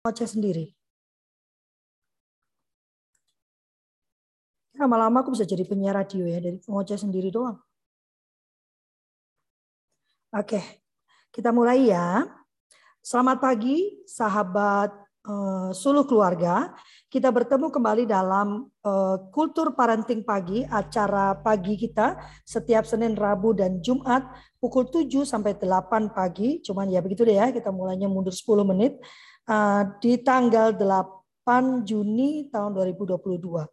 ngoceh sendiri. Lama-lama aku bisa jadi penyiar radio ya dari ngoceh sendiri doang. Oke, kita mulai ya. Selamat pagi, sahabat uh, Suluh Keluarga. Kita bertemu kembali dalam uh, Kultur Parenting Pagi, acara pagi kita setiap Senin, Rabu, dan Jumat pukul 7 sampai 8 pagi. Cuman ya begitu deh ya, kita mulainya mundur 10 menit. Uh, di tanggal 8 Juni tahun 2022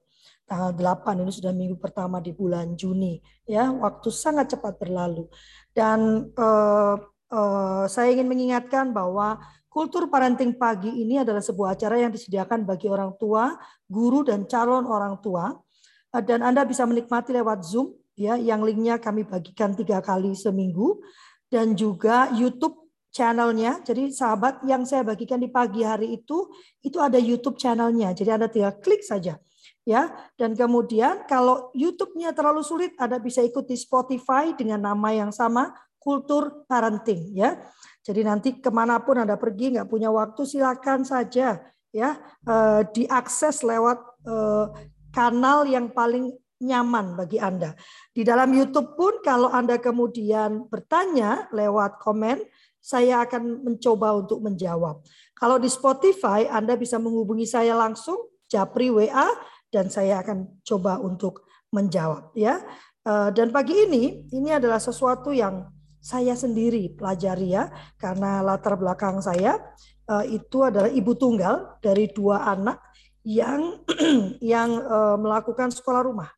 tanggal 8 ini sudah minggu pertama di bulan Juni ya. Waktu sangat cepat berlalu. Dan uh, uh, saya ingin mengingatkan bahwa kultur parenting pagi ini adalah sebuah acara yang disediakan bagi orang tua, guru dan calon orang tua. Dan Anda bisa menikmati lewat Zoom ya yang linknya kami bagikan tiga kali seminggu. Dan juga YouTube channelnya. Jadi sahabat yang saya bagikan di pagi hari itu itu ada YouTube channelnya. Jadi Anda tinggal klik saja ya. Dan kemudian kalau YouTube-nya terlalu sulit, Anda bisa ikut di Spotify dengan nama yang sama, Kultur Parenting ya. Jadi nanti ke mana pun Anda pergi nggak punya waktu, silakan saja ya eh, diakses lewat eh, kanal yang paling nyaman bagi Anda. Di dalam YouTube pun kalau Anda kemudian bertanya lewat komen, saya akan mencoba untuk menjawab. Kalau di Spotify Anda bisa menghubungi saya langsung, Japri WA dan saya akan coba untuk menjawab ya. Eh, dan pagi ini ini adalah sesuatu yang saya sendiri pelajari ya karena latar belakang saya eh, itu adalah ibu tunggal dari dua anak yang yang eh, melakukan sekolah rumah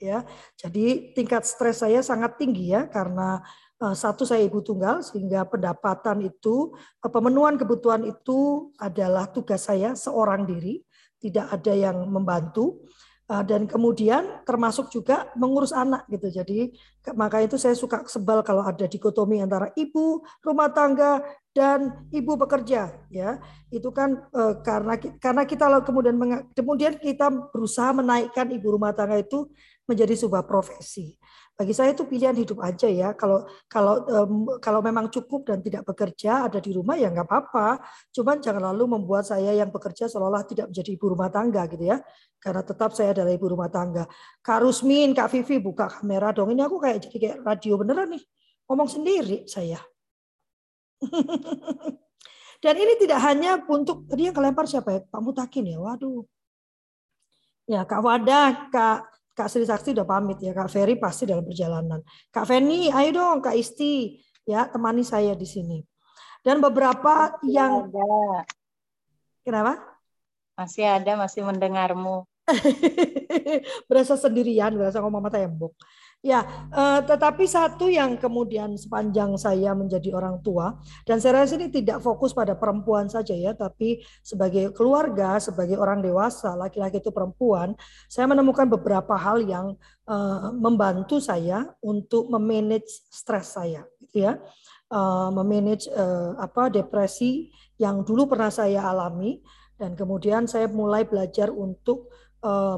ya. Jadi tingkat stres saya sangat tinggi ya karena satu saya ibu tunggal sehingga pendapatan itu pemenuhan kebutuhan itu adalah tugas saya seorang diri tidak ada yang membantu uh, dan kemudian termasuk juga mengurus anak gitu. Jadi maka itu saya suka sebal kalau ada dikotomi antara ibu rumah tangga dan ibu bekerja ya. Itu kan karena karena kita kemudian kemudian kita berusaha menaikkan ibu rumah tangga itu menjadi sebuah profesi. Bagi saya itu pilihan hidup aja ya. Kalau kalau um, kalau memang cukup dan tidak bekerja ada di rumah ya nggak apa-apa. Cuman jangan lalu membuat saya yang bekerja seolah-olah tidak menjadi ibu rumah tangga gitu ya. Karena tetap saya adalah ibu rumah tangga. Kak Rusmin, Kak Vivi buka kamera dong. Ini aku kayak jadi kayak radio beneran nih. Ngomong sendiri saya. Dan ini tidak hanya untuk tadi yang kelempar siapa ya? Pak Mutakin ya. Waduh. Ya, Kak Wadah, Kak Kak Sri Sakti udah pamit ya, Kak Ferry pasti dalam perjalanan. Kak Feni, ayo dong Kak Isti, ya temani saya di sini. Dan beberapa masih yang ada. Kenapa? Masih ada, masih mendengarmu. berasa sendirian, berasa ngomong sama tembok. Ya, eh, tetapi satu yang kemudian sepanjang saya menjadi orang tua dan saya rasa ini tidak fokus pada perempuan saja ya, tapi sebagai keluarga, sebagai orang dewasa, laki-laki itu perempuan, saya menemukan beberapa hal yang eh, membantu saya untuk memanage stres saya, gitu ya, eh, memanage eh, apa depresi yang dulu pernah saya alami dan kemudian saya mulai belajar untuk uh,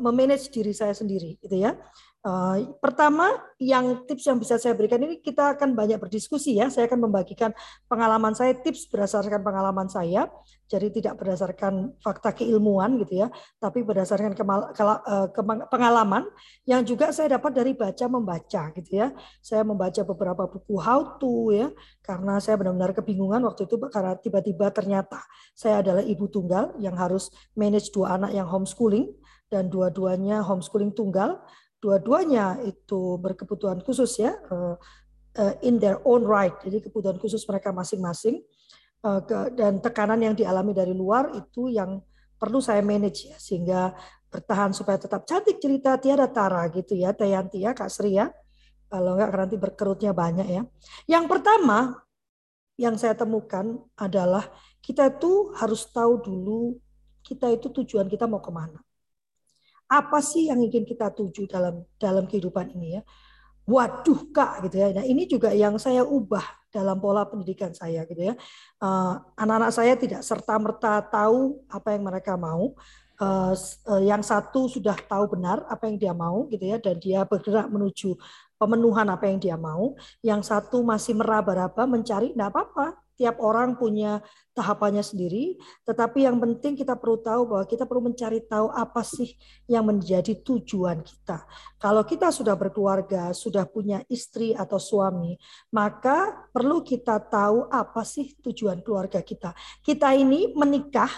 memanage diri saya sendiri, gitu ya. Uh, pertama, yang tips yang bisa saya berikan ini kita akan banyak berdiskusi ya. Saya akan membagikan pengalaman saya, tips berdasarkan pengalaman saya. Jadi tidak berdasarkan fakta keilmuan gitu ya, tapi berdasarkan kemal, uh, pengalaman yang juga saya dapat dari baca membaca gitu ya. Saya membaca beberapa buku how to ya, karena saya benar-benar kebingungan waktu itu karena tiba-tiba ternyata saya adalah ibu tunggal yang harus manage dua anak yang homeschooling dan dua-duanya homeschooling tunggal dua-duanya itu berkebutuhan khusus ya uh, uh, in their own right. Jadi kebutuhan khusus mereka masing-masing. Uh, dan tekanan yang dialami dari luar itu yang perlu saya manage ya sehingga bertahan supaya tetap cantik cerita tiada tara gitu ya Tayanti ya Kak Sri ya. Kalau enggak nanti berkerutnya banyak ya. Yang pertama yang saya temukan adalah kita itu harus tahu dulu kita itu tujuan kita mau ke mana apa sih yang ingin kita tuju dalam dalam kehidupan ini ya? Waduh kak gitu ya. Nah ini juga yang saya ubah dalam pola pendidikan saya gitu ya. Eh, anak-anak saya tidak serta merta tahu apa yang mereka mau. Eh, eh, yang satu sudah tahu benar apa yang dia mau gitu ya dan dia bergerak menuju pemenuhan apa yang dia mau. Yang satu masih meraba-raba mencari, tidak apa-apa Tiap orang punya tahapannya sendiri, tetapi yang penting kita perlu tahu bahwa kita perlu mencari tahu apa sih yang menjadi tujuan kita. Kalau kita sudah berkeluarga, sudah punya istri atau suami, maka perlu kita tahu apa sih tujuan keluarga kita. Kita ini menikah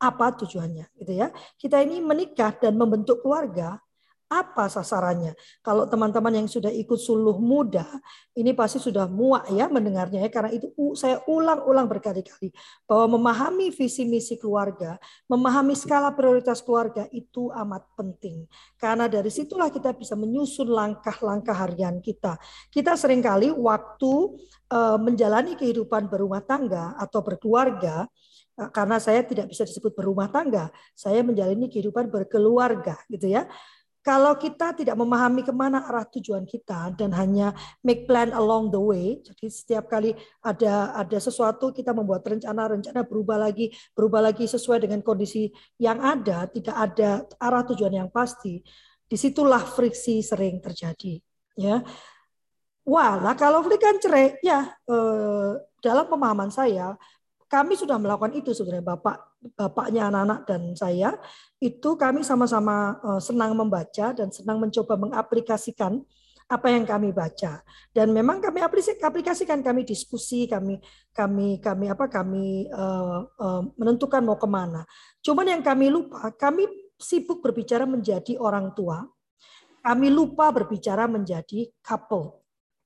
apa tujuannya gitu ya. Kita ini menikah dan membentuk keluarga apa sasarannya? Kalau teman-teman yang sudah ikut suluh muda, ini pasti sudah muak ya mendengarnya ya karena itu saya ulang-ulang berkali-kali bahwa memahami visi misi keluarga, memahami skala prioritas keluarga itu amat penting. Karena dari situlah kita bisa menyusun langkah-langkah harian kita. Kita sering kali waktu eh, menjalani kehidupan berumah tangga atau berkeluarga, eh, karena saya tidak bisa disebut berumah tangga, saya menjalani kehidupan berkeluarga gitu ya. Kalau kita tidak memahami ke mana arah tujuan kita dan hanya make plan along the way, jadi setiap kali ada ada sesuatu kita membuat rencana, rencana berubah lagi, berubah lagi sesuai dengan kondisi yang ada, tidak ada arah tujuan yang pasti. Di situlah friksi sering terjadi. Ya, Wah, lah kalau kan cerai, ya eh, dalam pemahaman saya kami sudah melakukan itu sebenarnya bapak bapaknya anak-anak dan saya itu kami sama-sama eh, senang membaca dan senang mencoba mengaplikasikan apa yang kami baca. Dan memang kami aplikasikan kami diskusi kami kami kami apa kami uh, uh, menentukan mau ke mana. Cuman yang kami lupa kami sibuk berbicara menjadi orang tua. Kami lupa berbicara menjadi couple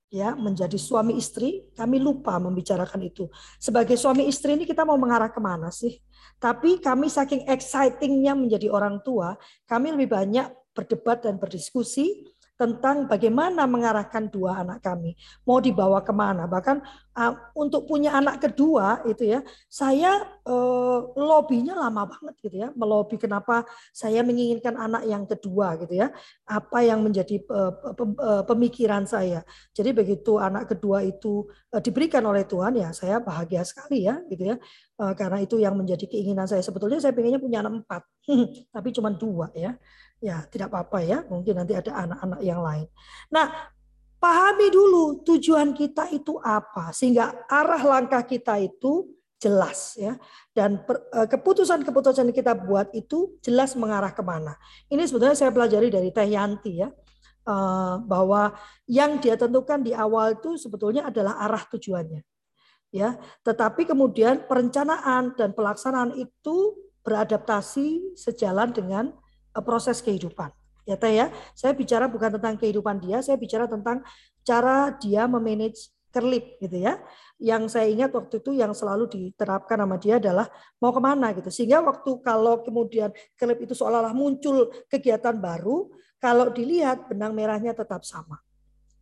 ya menjadi suami istri kami lupa membicarakan itu. Sebagai suami istri ini kita mau mengarah ke mana sih? Tapi kami saking excitingnya menjadi orang tua kami lebih banyak berdebat dan berdiskusi tentang bagaimana mengarahkan dua anak kami. Mau dibawa ke mana. Bahkan uh, untuk punya anak kedua itu ya saya uh, lobbynya lama banget gitu ya. Melobi kenapa saya menginginkan anak yang kedua gitu ya. Apa yang menjadi uh, pemikiran saya. Jadi begitu anak kedua itu uh, diberikan oleh Tuhan ya saya bahagia sekali ya gitu ya. Uh, karena itu yang menjadi keinginan saya. Sebetulnya saya pengennya punya anak empat tapi cuma dua ya ya tidak apa-apa ya, mungkin nanti ada anak-anak yang lain. Nah, pahami dulu tujuan kita itu apa sehingga arah langkah kita itu jelas ya dan eh, keputusan-keputusan yang kita buat itu jelas mengarah ke mana. Ini sebetulnya saya pelajari dari Teh Yanti ya eh, bahwa yang dia tentukan di awal itu sebetulnya adalah arah tujuannya ya tetapi kemudian perencanaan dan pelaksanaan itu beradaptasi sejalan dengan proses kehidupan. Ya Teh ya, saya bicara bukan tentang kehidupan dia, saya bicara tentang cara dia memanage kerlip gitu ya. Yang saya ingat waktu itu yang selalu diterapkan sama dia adalah mau ke mana gitu. Sehingga waktu kalau kemudian kerlip itu seolah-olah muncul kegiatan baru, kalau dilihat benang merahnya tetap sama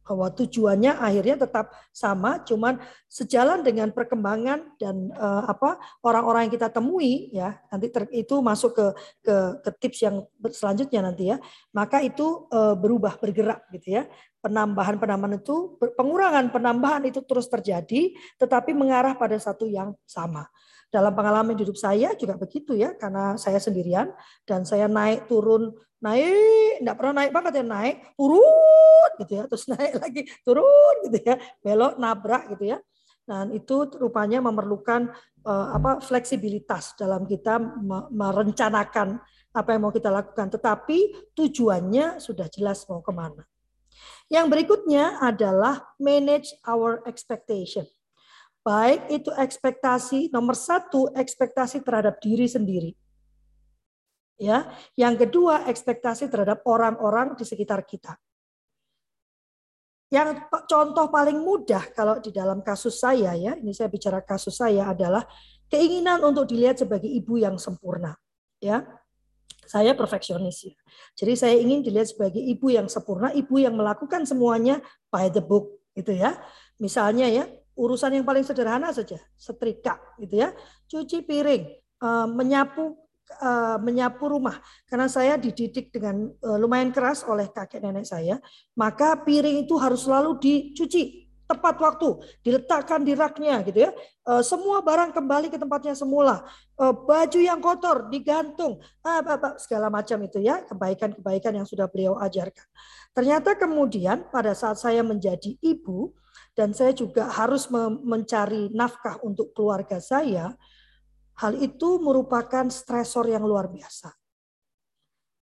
bahwa tujuannya akhirnya tetap sama, cuman sejalan dengan perkembangan dan uh, apa orang-orang yang kita temui ya nanti ter, itu masuk ke, ke ke tips yang selanjutnya nanti ya, maka itu uh, berubah bergerak gitu ya penambahan penambahan itu pengurangan penambahan itu terus terjadi, tetapi mengarah pada satu yang sama. Dalam pengalaman hidup saya juga begitu ya, karena saya sendirian dan saya naik turun naik, tidak pernah naik banget ya naik, turun gitu ya, terus naik lagi turun gitu ya, belok nabrak gitu ya. Dan itu rupanya memerlukan uh, apa fleksibilitas dalam kita merencanakan apa yang mau kita lakukan, tetapi tujuannya sudah jelas mau ke mana. Yang berikutnya adalah manage our expectation. Baik itu ekspektasi nomor satu ekspektasi terhadap diri sendiri. Ya, yang kedua ekspektasi terhadap orang-orang di sekitar kita. Yang contoh paling mudah kalau di dalam kasus saya ya, ini saya bicara kasus saya adalah keinginan untuk dilihat sebagai ibu yang sempurna. Ya, saya perfeksionis ya. Jadi saya ingin dilihat sebagai ibu yang sempurna, ibu yang melakukan semuanya by the book gitu ya. Misalnya ya, urusan yang paling sederhana saja, setrika gitu ya, cuci piring, eh, menyapu eh, menyapu rumah. Karena saya dididik dengan eh, lumayan keras oleh kakek nenek saya, maka piring itu harus selalu dicuci tepat waktu, diletakkan di raknya gitu ya. Semua barang kembali ke tempatnya semula. Baju yang kotor digantung, segala macam itu ya, kebaikan-kebaikan yang sudah beliau ajarkan. Ternyata kemudian pada saat saya menjadi ibu, dan saya juga harus mencari nafkah untuk keluarga saya, hal itu merupakan stresor yang luar biasa.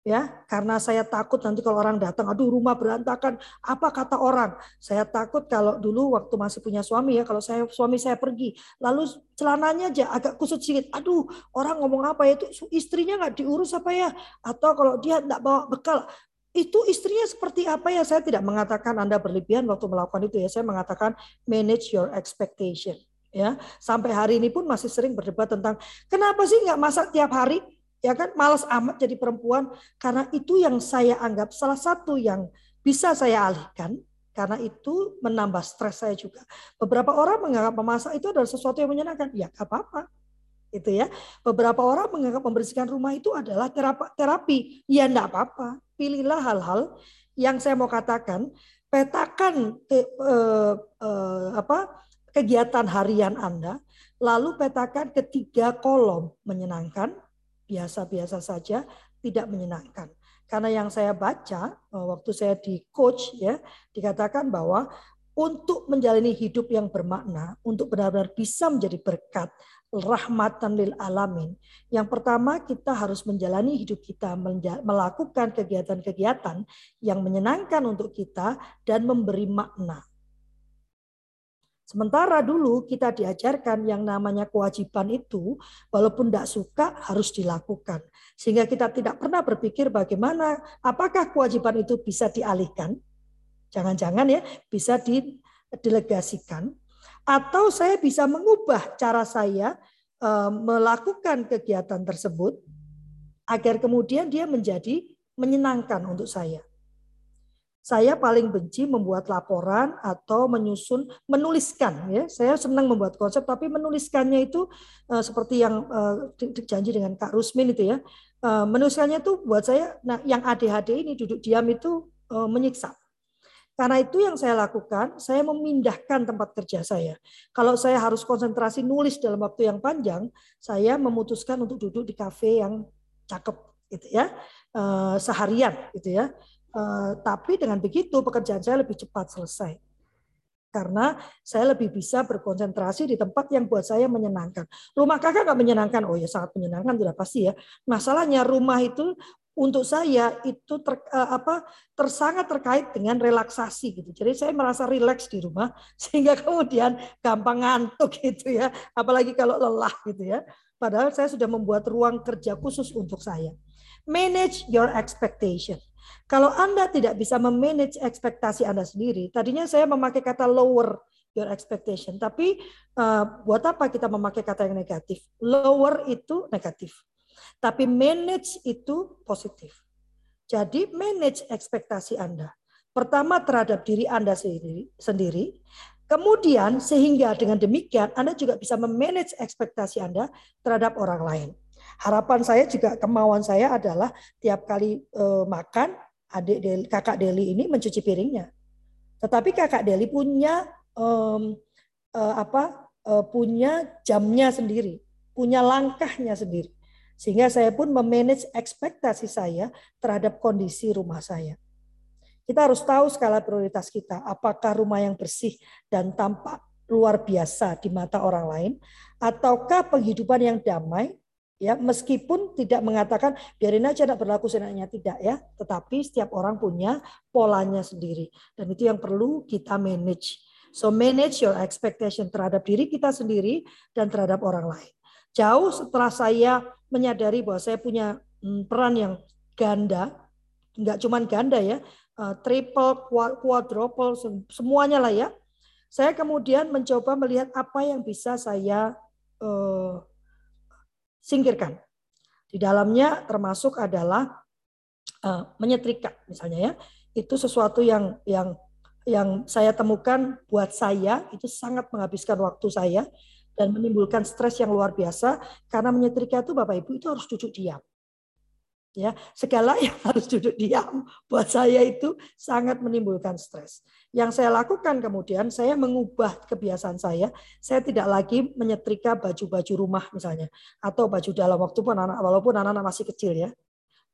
Ya karena saya takut nanti kalau orang datang aduh rumah berantakan. Apa kata orang? Saya takut kalau dulu waktu masih punya suami ya kalau saya suami saya pergi lalu celananya aja agak kusut sedikit aduh orang ngomong apa ya? Itu istrinya nggak diurus apa ya? Atau kalau dia nggak bawa bekal itu istrinya seperti apa ya saya tidak mengatakan anda berlebihan waktu melakukan itu ya saya mengatakan manage your expectation ya sampai hari ini pun masih sering berdebat tentang kenapa sih nggak masak tiap hari ya kan malas amat jadi perempuan karena itu yang saya anggap salah satu yang bisa saya alihkan karena itu menambah stres saya juga. Beberapa orang menganggap memasak itu adalah sesuatu yang menyenangkan. Ya, gak apa-apa. Itu ya. Beberapa orang menganggap membersihkan rumah itu adalah terapi. Ya, enggak apa-apa. Pilihlah hal-hal yang saya mau katakan, petakan ke, eh, eh, apa kegiatan harian Anda, lalu petakan ketiga kolom menyenangkan, biasa-biasa saja, tidak menyenangkan. Karena yang saya baca eh, waktu saya di coach ya, dikatakan bahwa untuk menjalani hidup yang bermakna, untuk benar-benar bisa menjadi berkat, rahmatan lil alamin. Yang pertama kita harus menjalani hidup kita, melakukan kegiatan-kegiatan yang menyenangkan untuk kita dan memberi makna. Sementara dulu kita diajarkan yang namanya kewajiban itu, walaupun tidak suka harus dilakukan. Sehingga kita tidak pernah berpikir bagaimana, apakah kewajiban itu bisa dialihkan, jangan-jangan ya bisa didelegasikan, atau saya bisa mengubah cara saya eh, melakukan kegiatan tersebut agar kemudian dia menjadi menyenangkan untuk saya. Saya paling benci membuat laporan atau menyusun, menuliskan. Ya, saya senang membuat konsep, tapi menuliskannya itu uh, seperti yang uh, dijanji dengan Kak Rusmin itu ya. Uh, menuliskannya itu buat saya, nah yang ADHD ini duduk diam itu uh, menyiksa. Karena itu yang saya lakukan, saya memindahkan tempat kerja saya. Kalau saya harus konsentrasi nulis dalam waktu yang panjang, saya memutuskan untuk duduk di kafe yang cakep gitu ya, seharian gitu ya. Uh, tapi dengan begitu pekerjaan saya lebih cepat selesai. Karena saya lebih bisa berkonsentrasi di tempat yang buat saya menyenangkan. Rumah kakak nggak menyenangkan, oh ya sangat menyenangkan sudah pasti ya. Masalahnya rumah itu untuk saya itu ter, uh, apa tersangat terkait dengan relaksasi gitu. Jadi saya merasa rileks di rumah sehingga kemudian gampang ngantuk gitu ya. Apalagi kalau lelah gitu ya. Padahal saya sudah membuat ruang kerja khusus untuk saya. Manage your expectation. Kalau Anda tidak bisa memanage ekspektasi Anda sendiri, tadinya saya memakai kata lower your expectation, tapi uh, buat apa kita memakai kata yang negatif? Lower itu negatif, tapi manage itu positif. Jadi manage ekspektasi Anda. Pertama terhadap diri Anda sendiri, Kemudian sehingga dengan demikian Anda juga bisa memanage ekspektasi Anda terhadap orang lain. Harapan saya juga kemauan saya adalah tiap kali uh, makan adik Deli, kakak Deli ini mencuci piringnya. Tetapi kakak Deli punya um, uh, apa? Uh, punya jamnya sendiri, punya langkahnya sendiri. Sehingga saya pun memanage ekspektasi saya terhadap kondisi rumah saya. Kita harus tahu skala prioritas kita, apakah rumah yang bersih dan tampak luar biasa di mata orang lain, ataukah penghidupan yang damai? Ya meskipun tidak mengatakan biarin aja tidak berlaku senangnya. Tidak ya. Tetapi setiap orang punya polanya sendiri. Dan itu yang perlu kita manage. So manage your expectation terhadap diri kita sendiri dan terhadap orang lain jauh setelah saya menyadari bahwa saya punya hmm, peran yang ganda nggak cuma ganda ya eh, triple quadruple semuanya lah ya saya kemudian mencoba melihat apa yang bisa saya uh, singkirkan. Di dalamnya termasuk adalah uh, menyetrika misalnya ya. Itu sesuatu yang yang yang saya temukan buat saya itu sangat menghabiskan waktu saya dan menimbulkan stres yang luar biasa karena menyetrika itu Bapak Ibu itu harus duduk diam ya segala yang harus duduk diam buat saya itu sangat menimbulkan stres. Yang saya lakukan kemudian saya mengubah kebiasaan saya, saya tidak lagi menyetrika baju-baju rumah misalnya atau baju dalam waktu pun anak walaupun anak-anak masih kecil ya.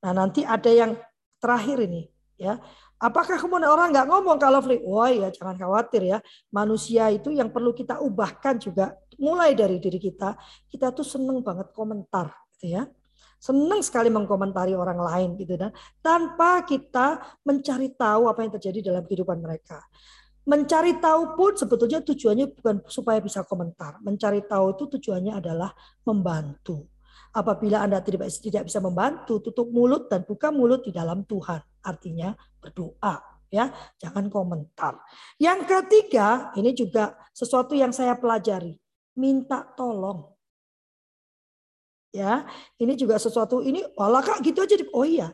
Nah, nanti ada yang terakhir ini ya. Apakah kemudian orang nggak ngomong kalau free? Wah ya jangan khawatir ya. Manusia itu yang perlu kita ubahkan juga mulai dari diri kita. Kita tuh seneng banget komentar, gitu ya. Senang sekali mengkomentari orang lain gitu dan tanpa kita mencari tahu apa yang terjadi dalam kehidupan mereka. Mencari tahu pun sebetulnya tujuannya bukan supaya bisa komentar. Mencari tahu itu tujuannya adalah membantu. Apabila Anda tidak, tidak bisa membantu, tutup mulut dan buka mulut di dalam Tuhan. Artinya berdoa ya, jangan komentar. Yang ketiga, ini juga sesuatu yang saya pelajari, minta tolong. Ya, ini juga sesuatu ini walau kak gitu aja. Oh iya.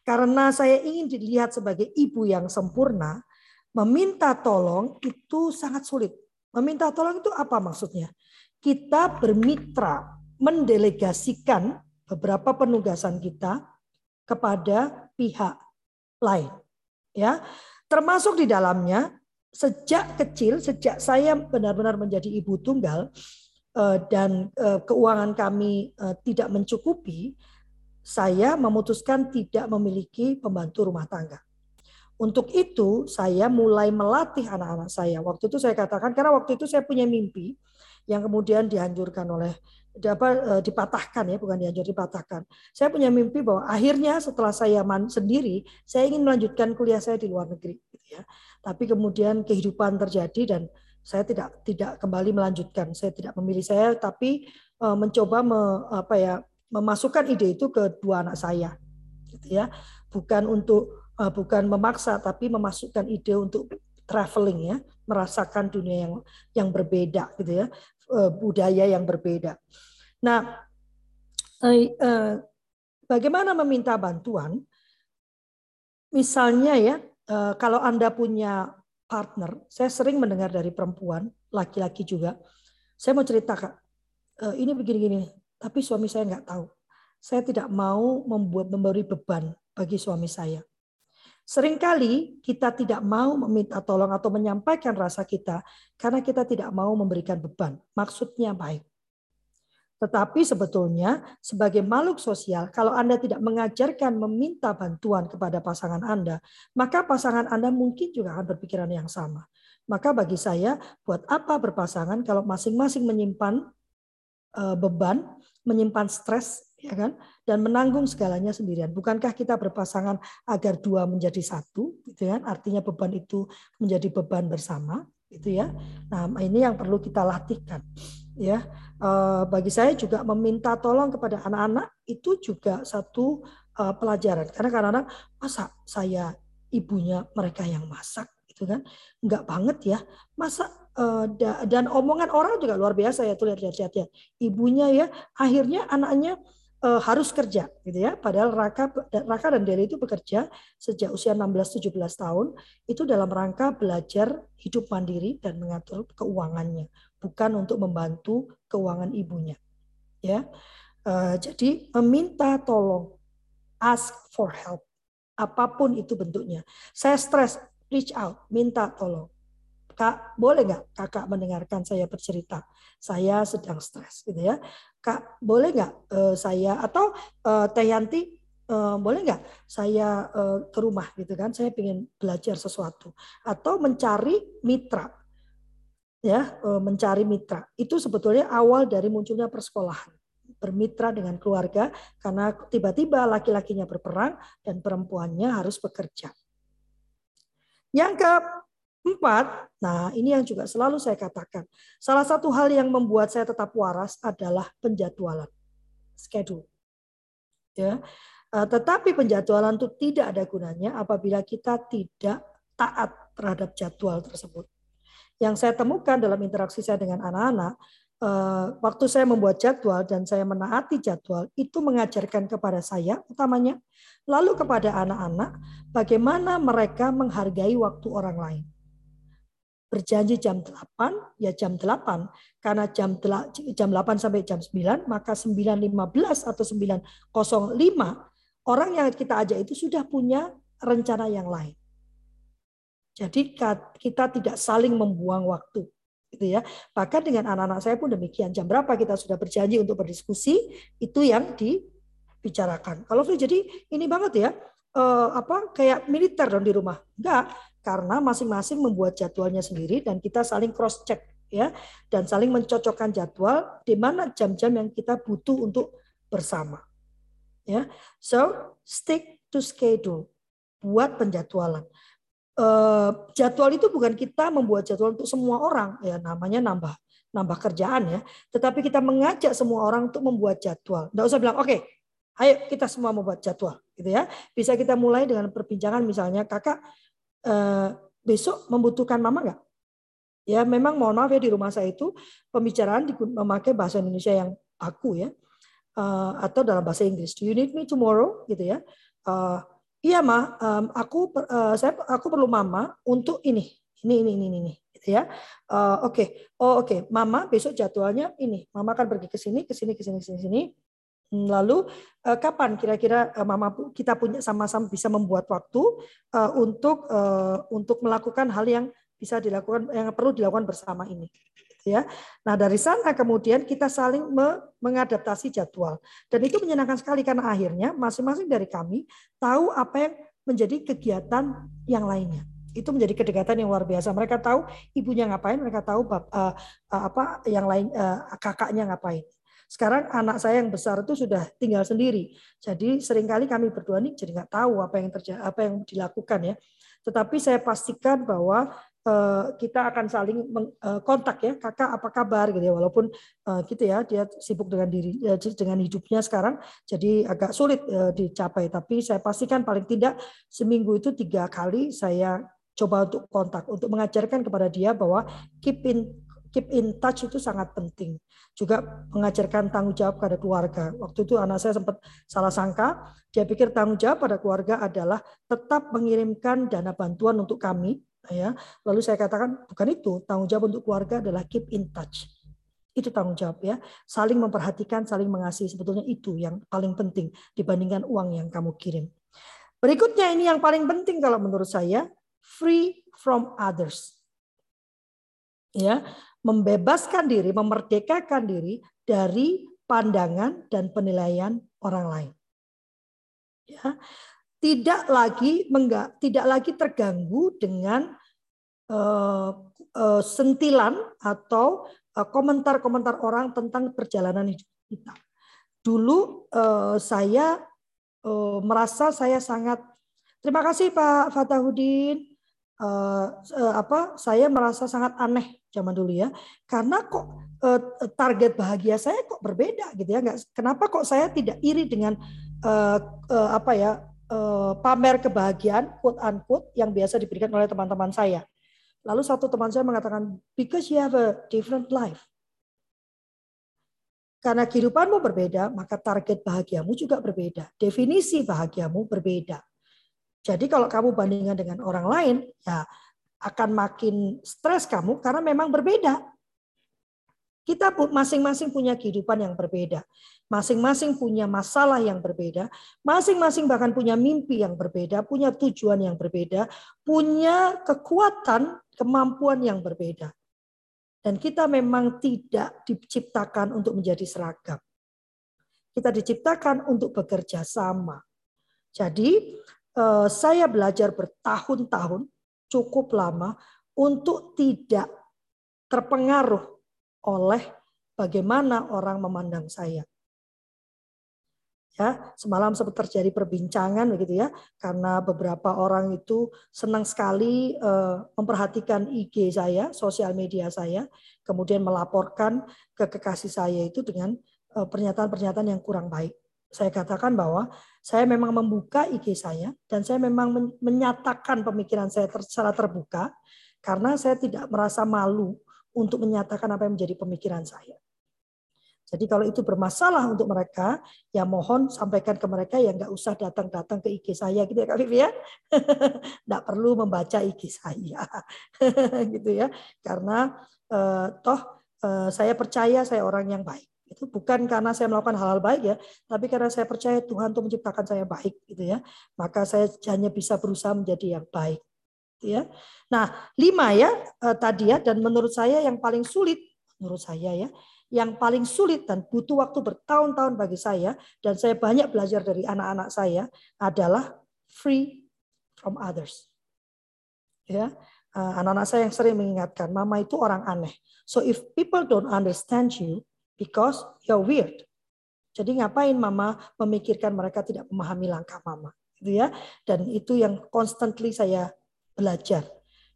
Karena saya ingin dilihat sebagai ibu yang sempurna, meminta tolong itu sangat sulit. Meminta tolong itu apa maksudnya? Kita bermitra mendelegasikan beberapa penugasan kita kepada pihak lain. Ya, termasuk di dalamnya sejak kecil, sejak saya benar-benar menjadi ibu tunggal eh, dan eh, keuangan kami eh, tidak mencukupi, saya memutuskan tidak memiliki pembantu rumah tangga. Untuk itu saya mulai melatih anak-anak saya. Waktu itu saya katakan karena waktu itu saya punya mimpi yang kemudian dihancurkan oleh apa eh, dipatahkan ya bukan dihancur dipatahkan. Saya punya mimpi bahwa akhirnya setelah saya man, sendiri saya ingin melanjutkan kuliah saya di luar negeri gitu ya. Tapi kemudian kehidupan terjadi dan saya tidak tidak kembali melanjutkan. Saya tidak memilih saya tapi uh, mencoba me, apa ya memasukkan ide itu ke dua anak saya gitu ya. Bukan untuk uh, bukan memaksa tapi memasukkan ide untuk traveling ya, merasakan dunia yang yang berbeda gitu ya. Eh, budaya yang berbeda. Nah, eh, eh, bagaimana meminta bantuan? Misalnya ya, kalau Anda punya partner, saya sering mendengar dari perempuan, laki-laki juga, saya mau cerita kak, ini begini-gini, tapi suami saya nggak tahu. Saya tidak mau membuat memberi beban bagi suami saya. Seringkali kita tidak mau meminta tolong atau menyampaikan rasa kita karena kita tidak mau memberikan beban. Maksudnya baik. Tetapi sebetulnya sebagai makhluk sosial, kalau Anda tidak mengajarkan meminta bantuan kepada pasangan Anda, maka pasangan Anda mungkin juga akan berpikiran yang sama. Maka bagi saya, buat apa berpasangan kalau masing-masing menyimpan eh, beban, menyimpan stres, ya kan? Dan menanggung segalanya sendirian. Bukankah kita berpasangan agar dua menjadi satu, gitu kan? Artinya beban itu menjadi beban bersama, gitu ya. Nah, ini yang perlu kita latihkan, ya. Eh, bagi saya juga meminta tolong kepada anak-anak itu juga satu eh, pelajaran. Karena kadang-kadang masa saya ibunya mereka yang masak, gitu kan? Enggak banget ya. Masa eh, dan omongan orang juga luar biasa ya tuh lihat-lihat ya. Ibunya ya akhirnya anaknya uh, harus kerja gitu ya. Padahal Raka Raka dan Deli itu bekerja sejak usia 16-17 tahun itu dalam rangka belajar hidup mandiri dan mengatur keuangannya, bukan untuk membantu keuangan ibunya. Ya. Uh, jadi meminta tolong, ask for help. Apa pun itu bentuknya. Saya stres, reach out, minta tolong. Kak, boleh nggak kakak mendengarkan saya bercerita? Saya sedang stres, gitu ya. Kak, boleh nggak uh, saya atau uh, Teh Yanti uh, boleh nggak saya uh, ke rumah gitu kan? Saya ingin belajar sesuatu atau mencari mitra, ya, uh, mencari mitra. Itu sebetulnya awal dari munculnya persekolahan bermitra dengan keluarga karena tiba-tiba laki-lakinya berperang dan perempuannya harus bekerja. Yang ke Empat, nah ini yang juga selalu saya katakan. Salah satu hal yang membuat saya tetap waras adalah penjadwalan, schedule. Ya, eh, tetapi penjadwalan itu tidak ada gunanya apabila kita tidak taat terhadap jadwal tersebut. Yang saya temukan dalam interaksi saya dengan anak-anak, eh, waktu saya membuat jadwal dan saya menaati jadwal, itu mengajarkan kepada saya, utamanya, lalu kepada anak-anak, bagaimana mereka menghargai waktu orang lain berjanji jam 8 ya jam 8 karena jam jam 8 sampai jam 9 maka 9.15 atau 9.05 orang yang kita ajak itu sudah punya rencana yang lain. Jadi kita tidak saling membuang waktu gitu ya. Bahkan dengan anak-anak saya pun demikian. Jam berapa kita sudah berjanji untuk berdiskusi itu yang dibicarakan. Kalau jadi ini banget ya uh, apa kayak militer dong di rumah. Enggak, karena masing-masing membuat jadwalnya sendiri dan kita saling cross check ya dan saling mencocokkan jadwal di mana jam-jam yang kita butuh untuk bersama. Ya. So, stick to schedule. Buat penjadwalan. Uh, jadwal itu bukan kita membuat jadwal untuk semua orang ya namanya nambah nambah kerjaan ya tetapi kita mengajak semua orang untuk membuat jadwal Tidak usah bilang oke okay, ayo kita semua membuat jadwal gitu ya bisa kita mulai dengan perbincangan misalnya kakak uh, besok membutuhkan mama nggak? Ya memang mohon maaf ya di rumah saya itu pembicaraan memakai bahasa Indonesia yang aku ya uh, atau dalam bahasa Inggris. Do you need me tomorrow? Gitu ya. Uh, iya mah um, aku uh, saya aku perlu mama untuk ini ini ini ini ini gitu ya. Uh, oke. Okay. oh oke. Okay. mama besok jadwalnya ini. Mama akan pergi ke sini ke sini ke sini ke sini lalu uh, kapan kira-kira uh, mama kita punya sama-sama bisa membuat waktu uh, untuk untuk melakukan hal yang bisa dilakukan yang perlu dilakukan bersama ini ya. Nah, dari sana kemudian kita saling mengadaptasi jadwal. Dan itu menyenangkan sekali karena akhirnya masing-masing dari kami tahu apa yang menjadi kegiatan yang lainnya. Itu menjadi kedekatan yang luar biasa. Mereka tahu ibunya ngapain, mereka tahu bab, uh, uh, apa yang lain uh, kakaknya ngapain. Sekarang anak saya yang besar itu sudah tinggal sendiri. Jadi sering kali kami berdua nih jadi nggak tahu apa yang terjadi, apa yang dilakukan ya. Tetapi saya pastikan bahwa Eh, kita akan saling eh, kontak ya kakak apa kabar gitu ya walaupun eh, gitu ya dia sibuk dengan diri dengan hidupnya sekarang jadi agak sulit dicapai tapi saya pastikan paling tidak seminggu itu tiga kali saya coba untuk kontak untuk mengajarkan kepada dia bahwa keep in keep in touch itu sangat penting. Juga mengajarkan tanggung jawab pada keluarga. Waktu itu anak saya sempat salah sangka dia pikir tanggung jawab pada keluarga adalah tetap mengirimkan dana bantuan untuk kami ya. Lalu saya katakan bukan itu. Tanggung jawab untuk keluarga adalah keep in touch. Itu tanggung jawab ya. Saling memperhatikan saling mengasihi. Sebetulnya itu yang paling penting dibandingkan uang yang kamu kirim. Berikutnya ini yang paling penting kalau menurut saya free from others. Ya membebaskan diri memerdekakan diri dari pandangan dan penilaian orang lain ya tidak lagi menggak, tidak lagi terganggu dengan uh, uh, sentilan atau eh, komentar-komentar uh, orang tentang perjalanan hidup kita. Dulu saya merasa saya sangat terima kasih Pak Fatahudin. Uh, uh, apa saya merasa sangat aneh zaman dulu ya karena kok uh, target bahagia saya kok berbeda gitu ya nggak kenapa kok saya tidak iri dengan apa ya pamer kebahagiaan quote unquote yang biasa diberikan oleh teman-teman saya. Lalu satu teman saya mengatakan because you have a different life. Karena kehidupanmu berbeda, maka target bahagiamu juga berbeda. Definisi bahagiamu berbeda. Jadi kalau kamu bandingkan dengan orang lain, ya akan makin stres kamu karena memang berbeda. Kita masing-masing punya kehidupan yang berbeda. Masing-masing punya masalah yang berbeda. Masing-masing bahkan punya mimpi yang berbeda, punya tujuan yang berbeda, punya kekuatan, kemampuan yang berbeda. Dan kita memang tidak diciptakan untuk menjadi seragam. Kita diciptakan untuk bekerja sama. Jadi saya belajar bertahun-tahun, cukup lama, untuk tidak terpengaruh oleh bagaimana orang memandang saya. Ya, semalam sempat terjadi perbincangan begitu ya, karena beberapa orang itu senang sekali uh, memperhatikan IG saya, sosial media saya, kemudian melaporkan ke kekasih saya itu dengan eh, pernyataan-pernyataan uh, yang kurang baik. Saya katakan bahwa saya memang membuka IG saya dan saya memang menyatakan pemikiran saya secara terbuka karena saya tidak merasa malu untuk menyatakan apa yang menjadi pemikiran saya. Jadi kalau itu bermasalah untuk mereka, ya mohon sampaikan ke mereka yang nggak usah datang-datang ke IG saya gitu ya Kak Vivi ya. Nggak perlu membaca IG saya. gitu ya. Karena eh, toh eh, saya percaya saya orang yang baik. Itu bukan karena saya melakukan hal-hal baik ya, tapi karena saya percaya Tuhan tuh menciptakan saya baik gitu ya. Maka saya hanya bisa berusaha menjadi yang baik ya. Nah, lima ya eh, tadi ya dan menurut saya yang paling sulit menurut saya ya, yang paling sulit dan butuh waktu bertahun-tahun bagi saya dan saya banyak belajar dari anak-anak saya adalah free from others. Ya, uh, anak-anak saya yang sering mengingatkan, mama itu orang aneh. So if people don't understand you because you're weird. Jadi ngapain mama memikirkan mereka tidak memahami langkah mama, gitu ya? Dan itu yang constantly saya belajar.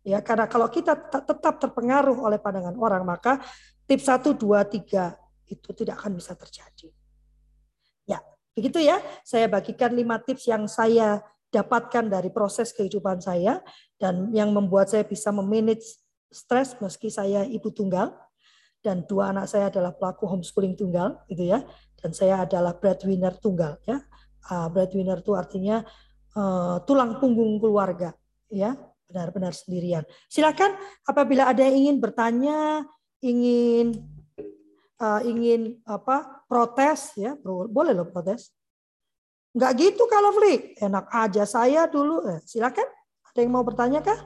Ya, karena kalau kita tetap terpengaruh oleh pandangan orang, maka tips 1 2 3 itu tidak akan bisa terjadi. Ya, begitu ya. Saya bagikan lima tips yang saya dapatkan dari proses kehidupan saya dan yang membuat saya bisa memanage stres meski saya ibu tunggal dan dua anak saya adalah pelaku homeschooling tunggal gitu ya dan saya adalah breadwinner tunggal ya uh, breadwinner itu artinya uh, tulang punggung keluarga ya benar-benar sendirian silakan apabila ada yang ingin bertanya ingin uh, ingin apa protes ya boleh loh protes Enggak gitu kalau Fli. Enak aja saya dulu. Eh, silakan. Ada yang mau bertanya kah?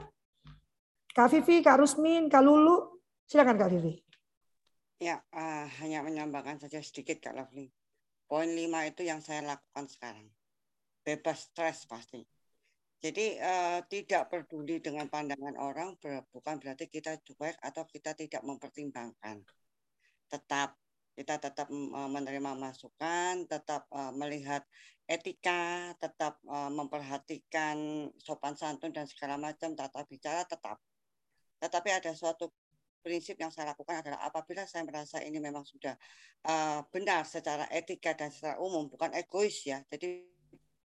Kak Vivi, Kak Rusmin, Kak Lulu. Silakan Kak Vivi. Ya, uh, hanya menambahkan saja sedikit Kak Lovely. Poin lima itu yang saya lakukan sekarang. Bebas stres pasti. Jadi uh, tidak peduli dengan pandangan orang bukan berarti kita cuek atau kita tidak mempertimbangkan. Tetap kita tetap menerima masukan, tetap uh, melihat etika, tetap uh, memperhatikan sopan santun dan segala macam tata bicara tetap. Tetapi ada suatu prinsip yang saya lakukan adalah apabila saya merasa ini memang sudah uh, benar secara etika dan secara umum, bukan egois ya. Jadi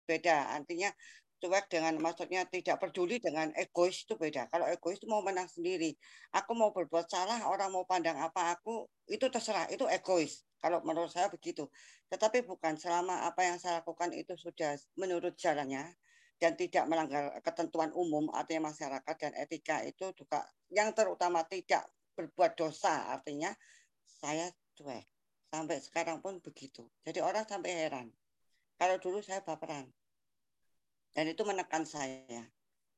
beda. Artinya cuek dengan maksudnya tidak peduli dengan egois itu beda. Kalau egois itu mau menang sendiri. Aku mau berbuat salah, orang mau pandang apa aku, itu terserah, itu egois. Kalau menurut saya begitu. Tetapi bukan selama apa yang saya lakukan itu sudah menurut jalannya dan tidak melanggar ketentuan umum artinya masyarakat dan etika itu juga yang terutama tidak berbuat dosa artinya saya cuek. Sampai sekarang pun begitu. Jadi orang sampai heran. Kalau dulu saya baperan. Dan itu menekan saya.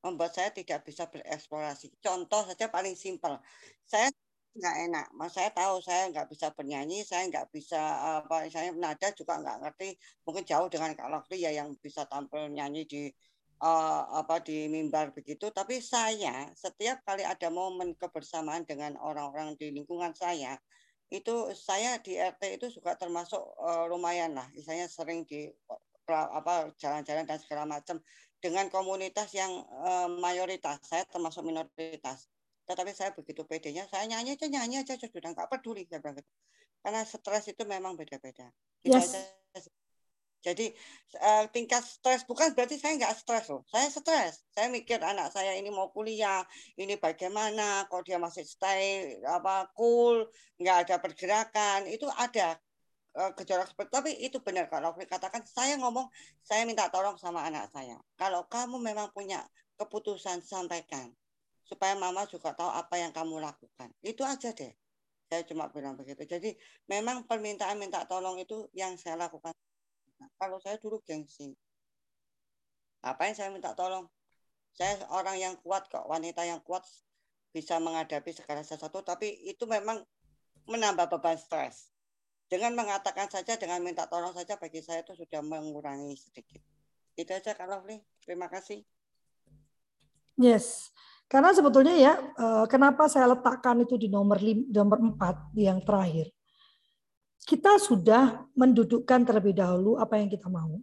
Membuat saya tidak bisa bereksplorasi. Contoh saja paling simpel. Saya nggak enak. Mas saya tahu saya nggak bisa bernyanyi saya nggak bisa apa saya nada juga nggak ngerti. Mungkin jauh dengan Kak Lokri ya yang bisa tampil nyanyi di uh, apa di mimbar begitu. Tapi saya setiap kali ada momen kebersamaan dengan orang-orang di lingkungan saya itu saya di RT itu juga termasuk uh, lumayan lah. Misalnya sering di apa jalan-jalan dan segala macam dengan komunitas yang uh, mayoritas. Saya termasuk minoritas. Tetapi saya begitu pedenya saya nyanyi aja nyanyi aja sudah nggak peduli saya bilang gitu. Karena stres itu memang beda-beda. Yes. Jadi uh, tingkat stres bukan berarti saya nggak stres loh. Saya stres. Saya mikir anak saya ini mau kuliah ini bagaimana kok dia masih stay apa cool nggak ada pergerakan. Itu ada Eh, gejolak seperti tapi itu benar kalau katakan saya ngomong saya minta tolong sama anak saya. Kalau kamu memang punya keputusan sampaikan supaya mama juga tahu apa yang kamu lakukan. Itu aja deh. Saya cuma bilang begitu. Jadi memang permintaan minta tolong itu yang saya lakukan kalau saya dulu gengsi apa yang saya minta tolong saya orang yang kuat kok wanita yang kuat bisa menghadapi segala sesuatu tapi itu memang menambah beban stres dengan mengatakan saja, dengan minta tolong saja bagi saya itu sudah mengurangi sedikit. Itu aja Kak Lovely. Terima kasih. Yes. Karena sebetulnya ya, eh, kenapa saya letakkan itu di nomor lim, nomor 4 yang terakhir. Kita sudah mendudukkan terlebih dahulu apa yang kita mau.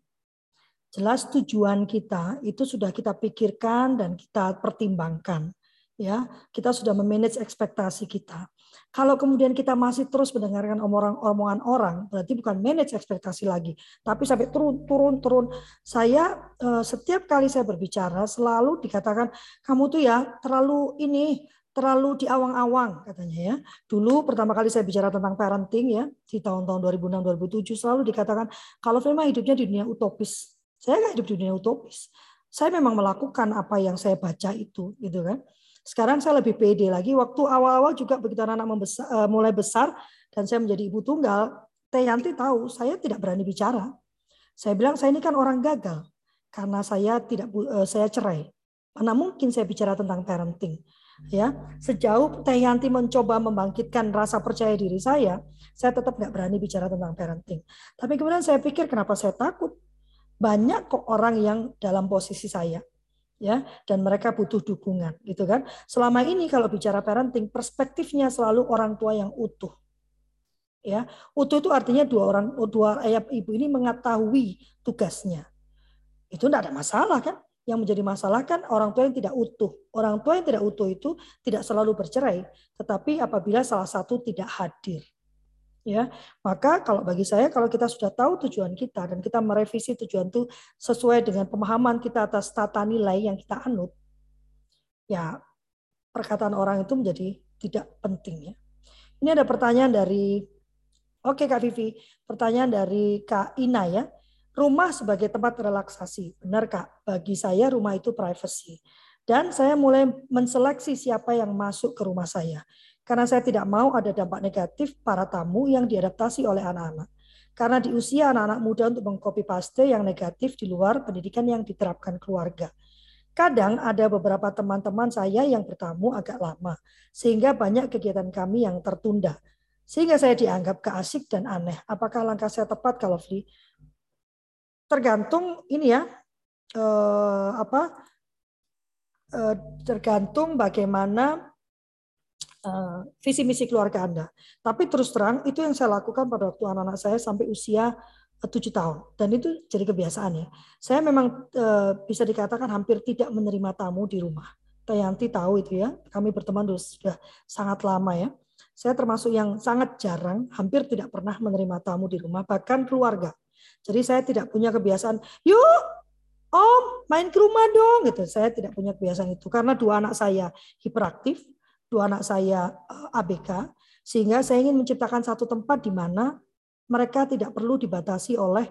Jelas tujuan kita itu sudah kita pikirkan dan kita pertimbangkan ya kita sudah memanage ekspektasi kita. Kalau kemudian kita masih terus mendengarkan omongan orang, berarti bukan manage ekspektasi lagi, tapi sampai turun turun turun. Saya eh, setiap kali saya berbicara selalu dikatakan kamu tuh ya terlalu ini terlalu diawang-awang katanya ya. Dulu pertama kali saya bicara tentang parenting ya di tahun-tahun 2006 2007 selalu dikatakan kalau memang hidupnya di dunia utopis. Saya nggak hidup di dunia utopis. Saya memang melakukan apa yang saya baca itu gitu kan. Sekarang saya lebih pede lagi. Waktu awal-awal juga begitu anak-anak membesar, uh, mulai besar dan saya menjadi ibu tunggal, Teh Yanti tahu saya tidak berani bicara. Saya bilang saya ini kan orang gagal karena saya tidak uh, saya cerai. Mana mungkin saya bicara tentang parenting? Ya, sejauh Teh Yanti mencoba membangkitkan rasa percaya diri saya, saya tetap nggak berani bicara tentang parenting. Tapi kemudian saya pikir kenapa saya takut? banyak kok orang yang dalam posisi saya ya dan mereka butuh dukungan gitu kan selama ini kalau bicara parenting perspektifnya selalu orang tua yang utuh ya utuh itu artinya dua orang dua ayah ibu ini mengetahui tugasnya itu tidak ada masalah kan yang menjadi masalah kan orang tua yang tidak utuh. Orang tua yang tidak utuh itu tidak selalu bercerai tetapi apabila salah satu tidak hadir ya. Maka kalau bagi saya kalau kita sudah tahu tujuan kita dan kita merevisi tujuan itu sesuai dengan pemahaman kita atas tata nilai yang kita anut ya perkataan orang itu menjadi tidak penting ya. Ini ada pertanyaan dari oke Kak Vivi pertanyaan dari Kak Ina ya rumah sebagai tempat relaksasi benar Kak bagi saya rumah itu privacy dan saya mulai menseleksi siapa yang masuk ke rumah saya karena saya tidak mau ada dampak negatif para tamu yang diadaptasi oleh anak-anak. Karena di usia anak-anak muda untuk mengcopy paste yang negatif di luar pendidikan yang diterapkan keluarga. Kadang ada beberapa teman-teman saya yang bertamu agak lama, sehingga banyak kegiatan kami yang tertunda. Sehingga saya dianggap keasik dan aneh. Apakah langkah saya tepat kalau Fli? Tergantung ini ya, eh, apa? Eh, tergantung bagaimana uh, visi misi keluarga Anda. Tapi terus terang itu yang saya lakukan pada waktu anak-anak saya sampai usia eh, tujuh tahun dan itu jadi kebiasaan ya. Saya memang uh, bisa dikatakan hampir tidak menerima tamu di rumah. Tayanti tahu itu ya. Kami berteman sudah sangat lama ya. Saya termasuk yang sangat jarang, hampir tidak pernah menerima tamu di rumah, bahkan keluarga. Jadi saya tidak punya kebiasaan, yuk Om, main ke rumah dong gitu. Saya tidak punya kebiasaan itu karena dua anak saya hiperaktif, dua anak saya eh, ABK, sehingga saya ingin menciptakan satu tempat di mana mereka tidak perlu dibatasi oleh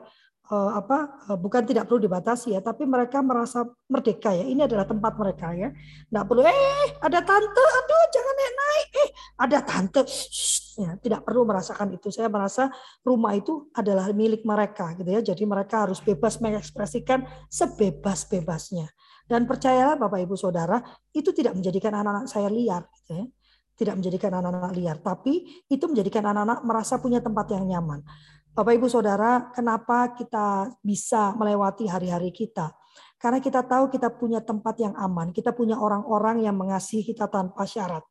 apa uh, bukan tidak perlu dibatasi ya tapi mereka merasa merdeka ya ini adalah tempat mereka ya tidak perlu eh ada tante aduh jangan naik naik eh ada tante ya tidak perlu merasakan itu saya merasa rumah itu adalah milik mereka gitu ya jadi mereka harus bebas mengekspresikan sebebas bebasnya dan percayalah Bapak Ibu Saudara, itu tidak menjadikan anak-anak saya liar. Gitu ya. Tidak menjadikan anak-anak liar. Tapi itu menjadikan anak-anak merasa punya tempat yang nyaman. Bapak Ibu Saudara, kenapa kita bisa melewati hari-hari kita? Karena kita tahu kita punya tempat yang aman. Kita punya orang-orang yang mengasihi kita tanpa syarat.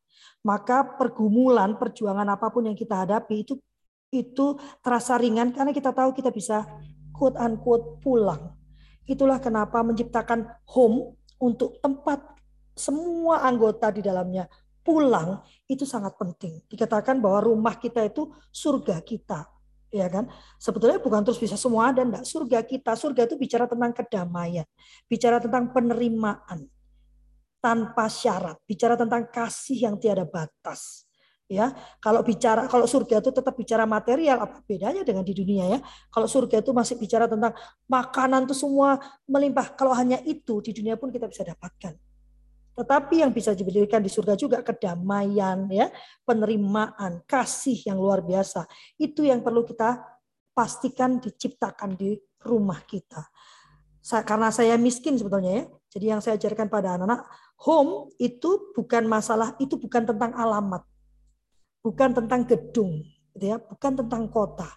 Maka pergumulan, perjuangan apa pun yang kita hadapi itu itu terasa ringan karena kita tahu kita bisa quote unquote pulang Itulah kenapa menciptakan home untuk tempat semua anggota di dalamnya pulang itu sangat penting. Dikatakan bahwa rumah kita itu surga kita, ya kan? Sebetulnya bukan terus bisa semua ada enggak. Surga kita, surga itu bicara tentang kedamaian, bicara tentang penerimaan tanpa syarat, bicara tentang kasih yang tiada batas ya kalau bicara kalau surga itu tetap bicara material apa bedanya dengan di dunia ya kalau surga itu masih bicara tentang makanan itu semua melimpah kalau hanya itu di dunia pun kita bisa dapatkan tetapi yang bisa diberikan di surga juga kedamaian ya. Penerimaan kasih yang luar biasa. Itu yang perlu kita pastikan diciptakan di rumah kita. Karena saya miskin sebetulnya ya. Jadi yang saya ajarkan pada anak-anak home itu bukan masalah itu bukan tentang alamat. Bukan tentang gedung, gitu ya, bukan tentang kota.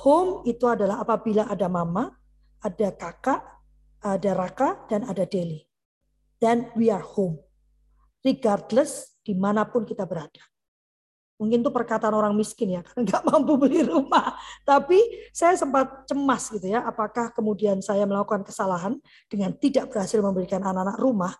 Home itu adalah apabila ada mama, ada kakak, ada raka, dan ada deli. Dan we are home. Regardless di mana pun kita berada. Mungkin itu perkataan orang miskin ya, karena nggak mampu beli rumah. Tapi saya sempat cemas gitu ya, apakah kemudian saya melakukan kesalahan dengan tidak berhasil memberikan anak-anak rumah.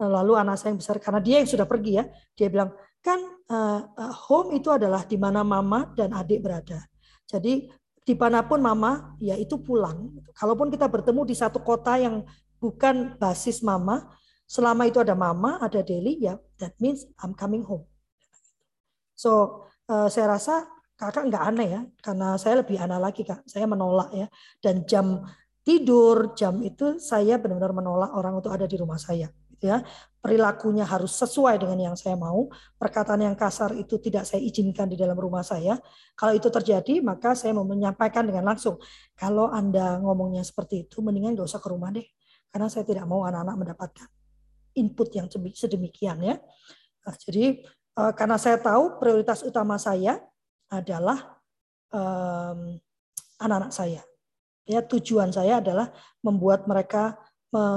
Lalu anak saya yang besar, karena dia yang sudah pergi ya, dia bilang, kan uh, home itu adalah di mana mama dan adik berada. Jadi di mana pun mama, ya itu pulang. Kalaupun kita bertemu di satu kota yang bukan basis mama, selama itu ada mama, ada Deli, ya that means I'm coming home. So uh, saya rasa kakak nggak aneh ya, karena saya lebih aneh lagi kak. Saya menolak ya. Dan jam tidur, jam itu saya benar-benar menolak orang untuk ada di rumah saya ya perilakunya harus sesuai dengan yang saya mau perkataan yang kasar itu tidak saya izinkan di dalam rumah saya kalau itu terjadi maka saya mau menyampaikan dengan langsung kalau anda ngomongnya seperti itu mendingan gak usah ke rumah deh karena saya tidak mau anak-anak mendapatkan input yang sedemikian ya. Nah, jadi eh, karena saya tahu prioritas utama saya adalah anak anak-anak saya. Ya, tujuan saya adalah membuat mereka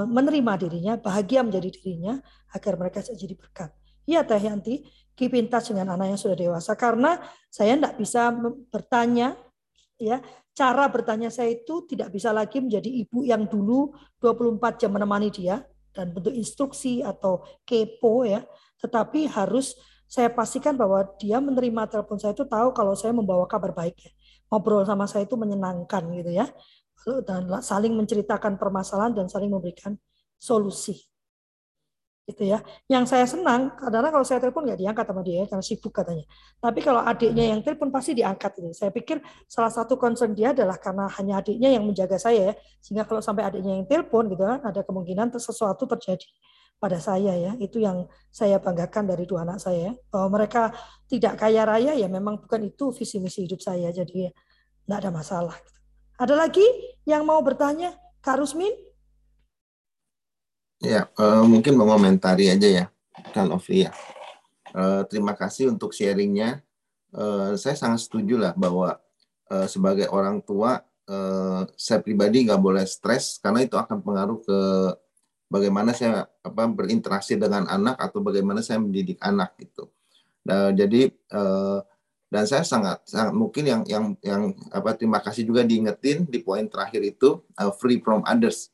menerima dirinya, bahagia menjadi dirinya, agar mereka jadi berkat. Iya Teh Yanti, keep in touch dengan anak yang sudah dewasa. Karena saya tidak bisa bertanya ya. Cara bertanya saya itu tidak bisa lagi menjadi ibu yang dulu 24 jam menemani dia dan bentuk instruksi atau kepo ya. Tetapi harus saya pastikan bahwa dia menerima telepon saya itu tahu kalau saya membawa kabar baik ya. ngobrol sama saya itu menyenangkan gitu ya. Dan saling menceritakan permasalahan dan saling memberikan solusi gitu ya. Yang saya senang karena kalau saya telepon nggak diangkat sama dia karena sibuk katanya. Tapi kalau adiknya yang telepon pasti diangkat ini. Saya pikir salah satu concern dia adalah karena hanya adiknya yang menjaga saya ya. Sehingga kalau sampai adiknya yang telepon gitu kan ada kemungkinan sesuatu terjadi pada saya ya. Itu yang saya banggakan dari dua anak saya ya. Bahwa mereka tidak kaya raya ya memang bukan itu visi misi hidup saya. Jadi ya, nggak ada masalah. Gitu. Ada lagi yang mau bertanya? Kak Rusmin? Ya, uh, mungkin mengomentari aja ya, Kak Lovely ya. Uh, terima kasih untuk sharingnya. Uh, saya sangat setuju lah bahwa uh, sebagai orang tua, uh, saya pribadi nggak boleh stres karena itu akan pengaruh ke bagaimana saya apa berinteraksi dengan anak atau bagaimana saya mendidik anak gitu. Nah, jadi uh, dan saya sangat sangat mungkin yang yang yang apa terima kasih juga diingetin di poin terakhir itu uh, free from others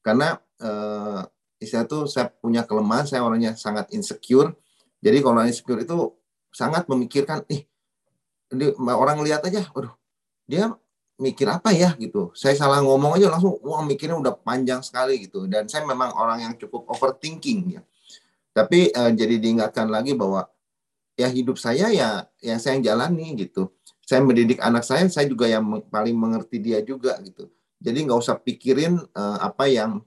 karena uh, istilah tuh saya punya kelemahan saya orangnya sangat insecure. Jadi kalau insecure itu sangat memikirkan ih ini, orang lihat aja waduh dia mikir apa ya? Gitu. Saya salah ngomong aja langsung wah mikirnya udah panjang sekali gitu. Dan saya memang orang yang cukup overthinking ya. Tapi uh, jadi diingatkan lagi bahwa ya hidup saya ya yang saya yang jalani gitu. Saya mendidik anak saya, saya juga yang paling mengerti dia juga gitu. Jadi nggak usah pikirin uh, apa yang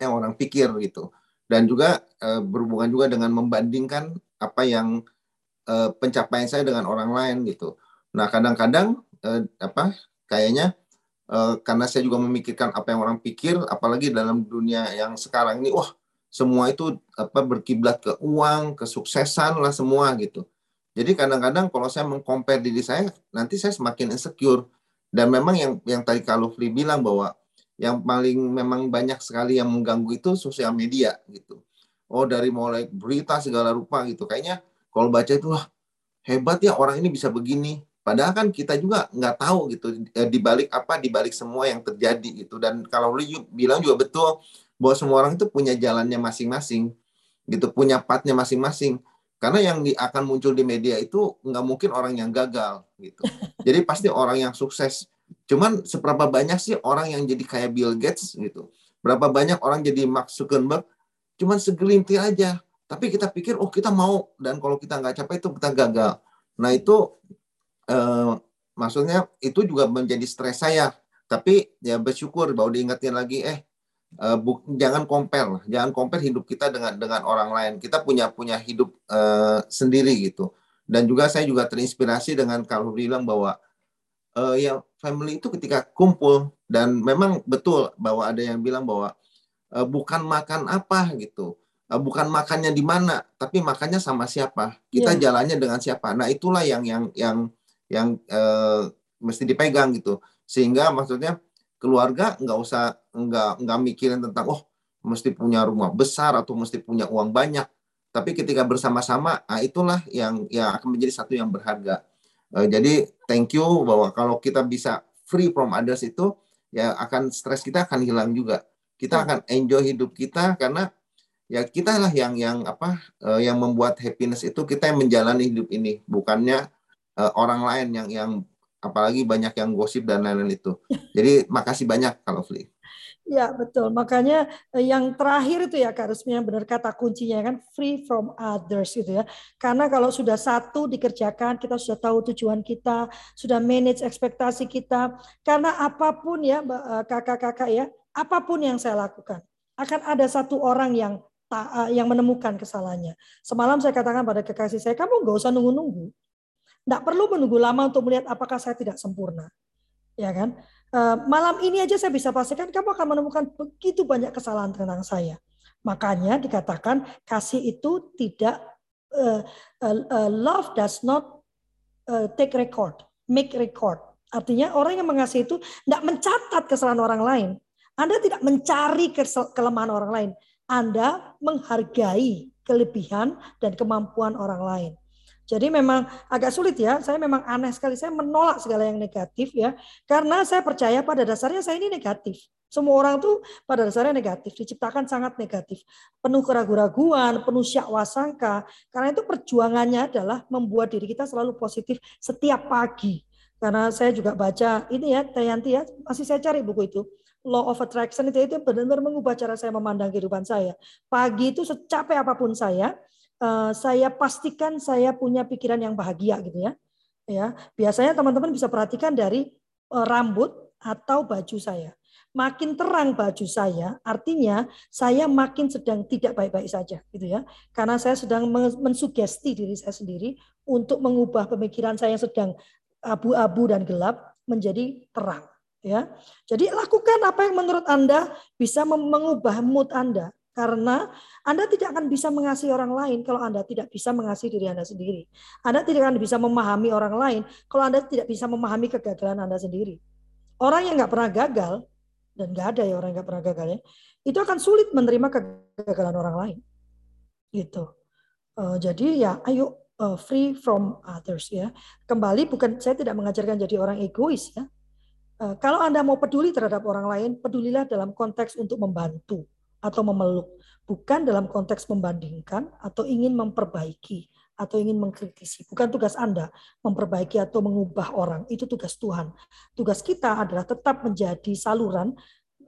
yang orang pikir gitu. Dan juga uh, berhubungan juga dengan membandingkan apa yang uh, pencapaian saya dengan orang lain gitu. Nah kadang-kadang uh, apa kayaknya uh, karena saya juga memikirkan apa yang orang pikir, apalagi dalam dunia yang sekarang ini, wah semua itu apa berkiblat ke uang, kesuksesan lah semua gitu. Jadi kadang-kadang kalau saya mengcompare diri saya, nanti saya semakin insecure. Dan memang yang yang tadi kalau Free bilang bahwa yang paling memang banyak sekali yang mengganggu itu sosial media gitu. Oh dari mulai berita segala rupa gitu. Kayaknya kalau baca itu wah hebat ya orang ini bisa begini. Padahal kan kita juga nggak tahu gitu eh, di balik apa di balik semua yang terjadi gitu. Dan kalau Free bilang juga betul bahwa semua orang itu punya jalannya masing-masing gitu punya partnya masing-masing karena yang di, akan muncul di media itu nggak mungkin orang yang gagal gitu jadi pasti orang yang sukses cuman seberapa banyak sih orang yang jadi kayak Bill Gates gitu? Berapa banyak orang jadi Mark Zuckerberg? Cuman segelintir aja. Tapi kita pikir oh kita mau. Dan kalau kita nggak capai itu kita gagal. Nah itu eh, maksudnya itu juga menjadi stres saya. Tapi ya bersyukur bahwa diingetin lagi eh uh, bu, jangan compare jangan compare hidup kita dengan dengan orang lain. Kita punya punya hidup uh, sendiri gitu. Dan juga saya juga terinspirasi dengan kalau bilang bahwa uh, ya family itu ketika kumpul dan memang betul bahwa ada yang bilang bahwa uh, bukan makan apa gitu uh, bukan makannya di mana tapi makannya sama siapa. Kita yeah. jalannya dengan siapa. Nah itulah yang yang yang yang uh, mesti dipegang gitu. Sehingga maksudnya keluarga nggak usah nggak nggak mikirin tentang oh mesti punya rumah besar atau mesti punya uang banyak. Tapi ketika bersama-sama nah itulah yang yang akan menjadi satu yang berharga uh, jadi thank you bahwa kalau kita bisa free from others itu ya akan stres kita akan hilang juga kita akan enjoy hidup kita karena ya kita lah yang yang apa uh, yang membuat happiness itu kita yang menjalani hidup ini bukannya uh, orang lain yang yang apalagi banyak yang gosip dan lain-lain itu. Jadi makasih banyak kalau Fli. Ya betul, makanya eh, yang terakhir itu ya Kak Rusmi yang benar kata kuncinya kan free from others gitu ya. Karena kalau sudah satu dikerjakan, kita sudah tahu tujuan kita, sudah manage ekspektasi kita. Karena apa pun ya eh, kakak-kakak ya, apa pun yang saya lakukan, akan ada satu orang yang eh, yang menemukan kesalahannya. Semalam saya katakan pada kekasih saya, kamu nggak usah nunggu-nunggu. Tidak perlu menunggu lama untuk melihat apakah saya tidak sempurna. Ya kan? Eh, malam ini aja saya bisa pastikan kamu akan menemukan begitu banyak kesalahan tentang saya. Makanya dikatakan kasih itu tidak uh, uh, love does not uh, take record, make record. Artinya orang yang mengasihi itu tidak mencatat kesalahan orang lain. Anda tidak mencari kelemahan orang lain. Anda menghargai kelebihan dan kemampuan orang lain. Jadi memang agak sulit ya. Saya memang aneh sekali. Saya menolak segala yang negatif ya. Karena saya percaya pada dasarnya saya ini negatif. Semua orang tuh pada dasarnya negatif, diciptakan sangat negatif, penuh keraguan-raguan, penuh syakwa sangka. Karena itu perjuangannya adalah membuat diri kita selalu positif setiap pagi. Karena saya juga baca ini ya, Tayanti ya, masih saya cari buku itu. Law of Attraction itu itu benar-benar mengubah cara saya memandang kehidupan saya. Pagi itu secapek apa pun saya, uh, saya pastikan saya punya pikiran yang bahagia gitu ya. Ya, biasanya teman-teman bisa perhatikan dari uh, rambut atau baju saya makin terang baju saya, artinya saya makin sedang tidak baik-baik saja, gitu ya. Karena saya sedang mensugesti diri saya sendiri untuk mengubah pemikiran saya yang sedang abu-abu dan gelap menjadi terang, ya. Jadi lakukan apa yang menurut Anda bisa mengubah mood Anda. Karena Anda tidak akan bisa mengasihi orang lain kalau Anda tidak bisa mengasihi diri Anda sendiri. Anda tidak akan bisa memahami orang lain kalau Anda tidak bisa memahami kegagalan Anda sendiri. Orang yang nggak pernah gagal, dan nggak ada ya orang yang nggak pernah gagal ya, itu akan sulit menerima kegagalan orang lain. Gitu. Uh, jadi ya ayo uh, free from others ya. Kembali bukan saya tidak mengajarkan jadi orang egois ya. Uh, kalau Anda mau peduli terhadap orang lain, pedulilah dalam konteks untuk membantu atau memeluk, bukan dalam konteks membandingkan atau ingin memperbaiki atau ingin mengkritisi. Bukan tugas Anda memperbaiki atau mengubah orang, itu tugas Tuhan. Tugas kita adalah tetap menjadi saluran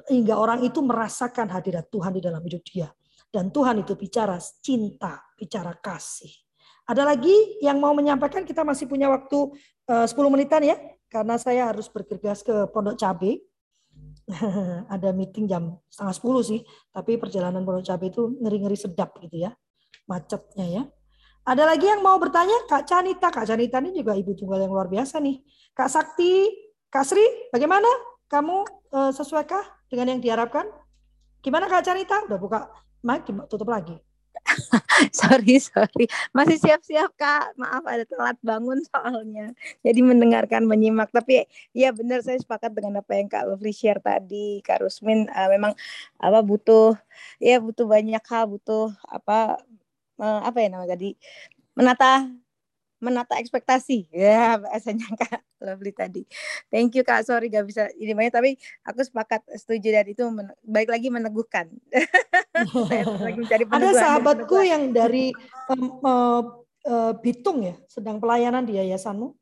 hingga orang itu merasakan hadirat Tuhan di dalam hidup dia. Dan Tuhan itu bicara cinta, bicara kasih. Ada lagi yang mau menyampaikan? Kita masih punya waktu 10 eh, menitan ya, karena saya harus bergegas ke Pondok Cabe. Ada meeting jam setengah sepuluh sih, tapi perjalanan Pondok Cabe itu ngeri-ngeri sedap gitu ya, macetnya ya. Ada lagi yang mau bertanya? Kak Canita. Kak Canita ini juga ibu tunggal yang luar biasa nih. Kak Sakti, Kak Sri, bagaimana? Kamu uh, sesuaikah dengan yang diharapkan? Gimana Kak Canita? Udah buka mic, tutup lagi. sorry, sorry. Masih siap-siap, Kak. Maaf ada telat bangun soalnya. Jadi mendengarkan, menyimak. Tapi ya benar saya sepakat dengan apa yang Kak Lovely share tadi. Kak Rusmin uh, memang apa butuh ya butuh banyak hal, butuh apa apa ya namanya tadi menata menata ekspektasi ya bahasanya kak Lovely tadi thank you kak sorry gak bisa ini banyak tapi aku sepakat setuju dan itu baik lagi meneguhkan ada sahabatku yang dari um, uh, uh, Bitung ya sedang pelayanan di yayasanmu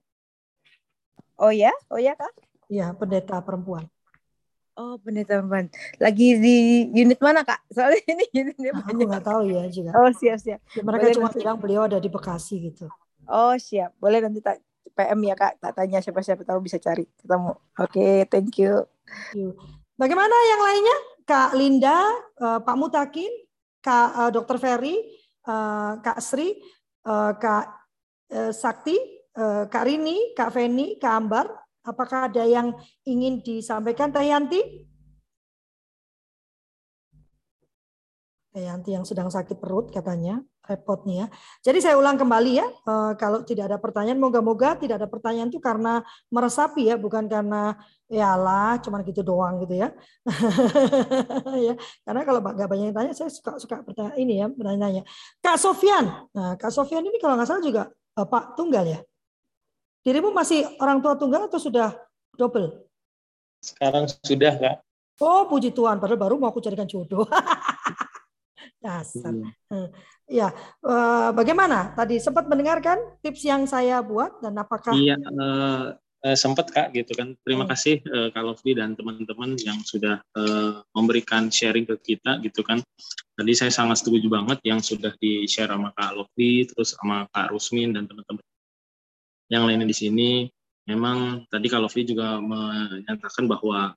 oh ya oh ya kak ya pendeta perempuan Oh, pendeta perempuan. Lagi di unit mana, Kak? Soalnya ini unitnya nah, banyak. Aku nggak tahu ya juga. Oh, siap, siap. Ya, mereka Boleh cuma nanti. bilang beliau ada di Bekasi gitu. Oh, siap. Boleh nanti tak PM ya, Kak. Tak tanya siapa-siapa tahu bisa cari ketemu. Oke, okay, thank you. Bagaimana yang lainnya? Kak Linda, uh, Pak Mutakin, Kak uh, Dr. Ferry, uh, Kak Sri, uh, Kak uh, Sakti, uh, Kak Rini, Kak Feni, Kak Ambar, Apakah ada yang ingin disampaikan Teh Yanti? Teh Yanti yang sedang sakit perut katanya, repot nih ya. Jadi saya ulang kembali ya, eh, kalau tidak ada pertanyaan, moga-moga tidak ada pertanyaan itu karena meresapi ya, bukan karena ya lah, cuman gitu doang gitu ya. ya, karena kalau nggak banyak yang tanya, saya suka suka pertanyaan ini ya, bertanya. Kak Sofian, nah Kak Sofian ini kalau nggak salah juga bapak tunggal ya. Dirimu masih orang tua tunggal atau sudah double? Sekarang sudah, Kak. Oh, puji Tuhan. Padahal baru mau aku carikan jodoh. Dasar. Hmm. Ya, uh, bagaimana? Tadi sempat mendengarkan tips yang saya buat dan apakah? Iya, uh, uh, sempat kak gitu kan. Terima hmm. kasih uh, Kak Lovely dan teman-teman yang sudah uh, memberikan sharing ke kita gitu kan. Tadi saya sangat setuju banget yang sudah di share sama Kak Lovely, terus sama Kak Rusmin dan teman-teman yang lainnya di sini memang tadi kalau Vi juga menyatakan bahwa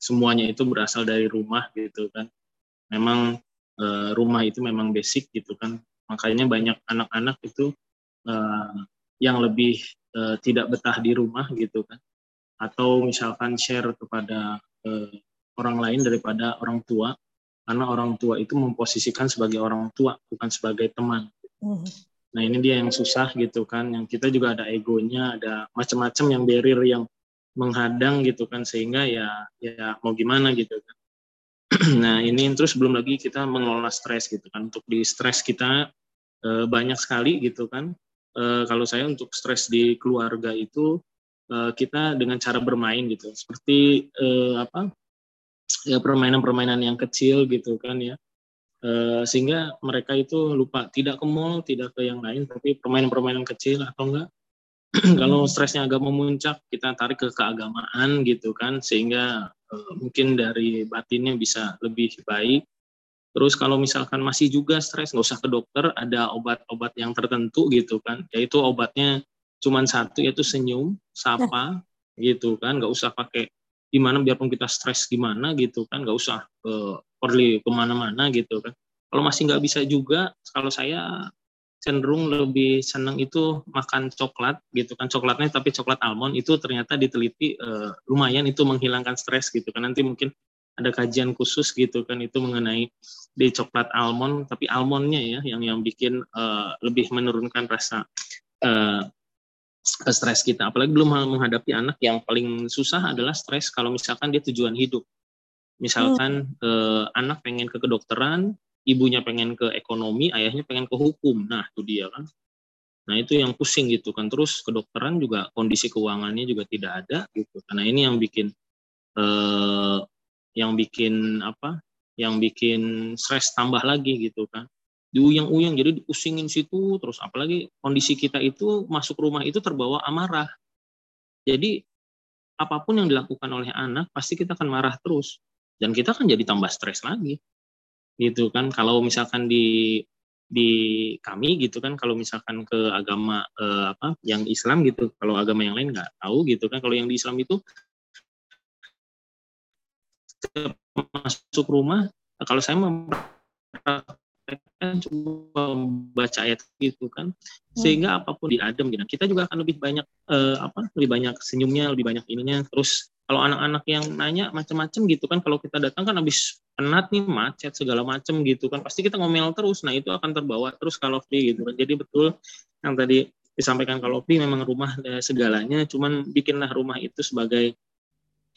semuanya itu berasal dari rumah gitu kan memang uh, rumah itu memang basic gitu kan. Makanya banyak anak-anak itu uh, yang lebih uh, tidak betah di rumah gitu kan. Atau misalkan share kepada uh, orang lain daripada orang tua. Karena orang tua itu memposisikan sebagai orang tua bukan sebagai teman. Mm. Nah ini dia yang susah gitu kan, yang kita juga ada egonya, ada macam-macam yang barrier yang menghadang gitu kan. Sehingga ya ya mau gimana gitu kan nah ini terus belum lagi kita mengelola stres gitu kan. Untuk di stres kita eh, banyak sekali gitu kan. Eh, kalau saya untuk stres di keluarga itu eh, kita dengan cara bermain gitu. Seperti eh, apa ya permainan-permainan yang kecil gitu kan ya. Eh, sehingga mereka itu lupa tidak ke mall tidak ke yang lain tapi permainan-permainan kecil atau enggak. Kalau stresnya agak memuncak kita tarik ke keagamaan gitu kan. Sehingga mungkin dari batinnya bisa lebih baik. Terus kalau misalkan masih juga stres nggak usah ke dokter ada obat-obat yang tertentu gitu kan. Yaitu obatnya cuma satu yaitu senyum sapa gitu kan. Nggak usah pakai gimana biarpun kita stres gimana gitu kan. Nggak usah uh, perli ke mana-mana gitu kan. Kalau masih nggak bisa juga kalau saya cenderung lebih senang itu makan coklat gitu kan. Coklatnya tapi coklat almond itu ternyata diteliti uh, lumayan itu menghilangkan stres gitu kan. Nanti mungkin ada kajian khusus gitu kan itu mengenai di coklat almond tapi almondnya ya yang yang bikin uh, lebih menurunkan rasa uh, stres kita. Apalagi belum menghadapi anak yang paling susah adalah stres kalau misalkan dia tujuan hidup. Misalkan hmm. anak pengen ke kedokteran ibunya pengen ke ekonomi, ayahnya pengen ke hukum. Nah, itu dia kan. Nah, itu yang pusing gitu kan. Terus kedokteran juga kondisi keuangannya juga tidak ada gitu. Karena ini yang bikin eh, yang bikin apa? Yang bikin stres tambah lagi gitu kan. Diuyang-uyang jadi dipusingin situ terus apalagi kondisi kita itu masuk rumah itu terbawa amarah. Jadi apa pun yang dilakukan oleh anak pasti kita akan marah terus dan kita akan jadi tambah stres lagi gitu kan. Kalau misalkan di di kami gitu kan kalau misalkan ke agama eh, apa yang Islam gitu kalau agama yang lain nggak tahu gitu kan. Kalau yang di Islam itu masuk rumah kalau saya kan cuma baca ayat gitu kan. Hmm. sehingga apa pun diadem gitu. Kita juga akan lebih banyak eh, apa lebih banyak senyumnya lebih banyak ininya terus kalau anak-anak yang nanya macam-macam gitu kan kalau kita datang kan habis penat nih macet segala macam gitu kan pasti kita ngomel terus. Nah itu akan terbawa terus kalau gitu kan. Jadi betul yang tadi disampaikan kalau memang rumah eh, segalanya cuman bikinlah rumah itu sebagai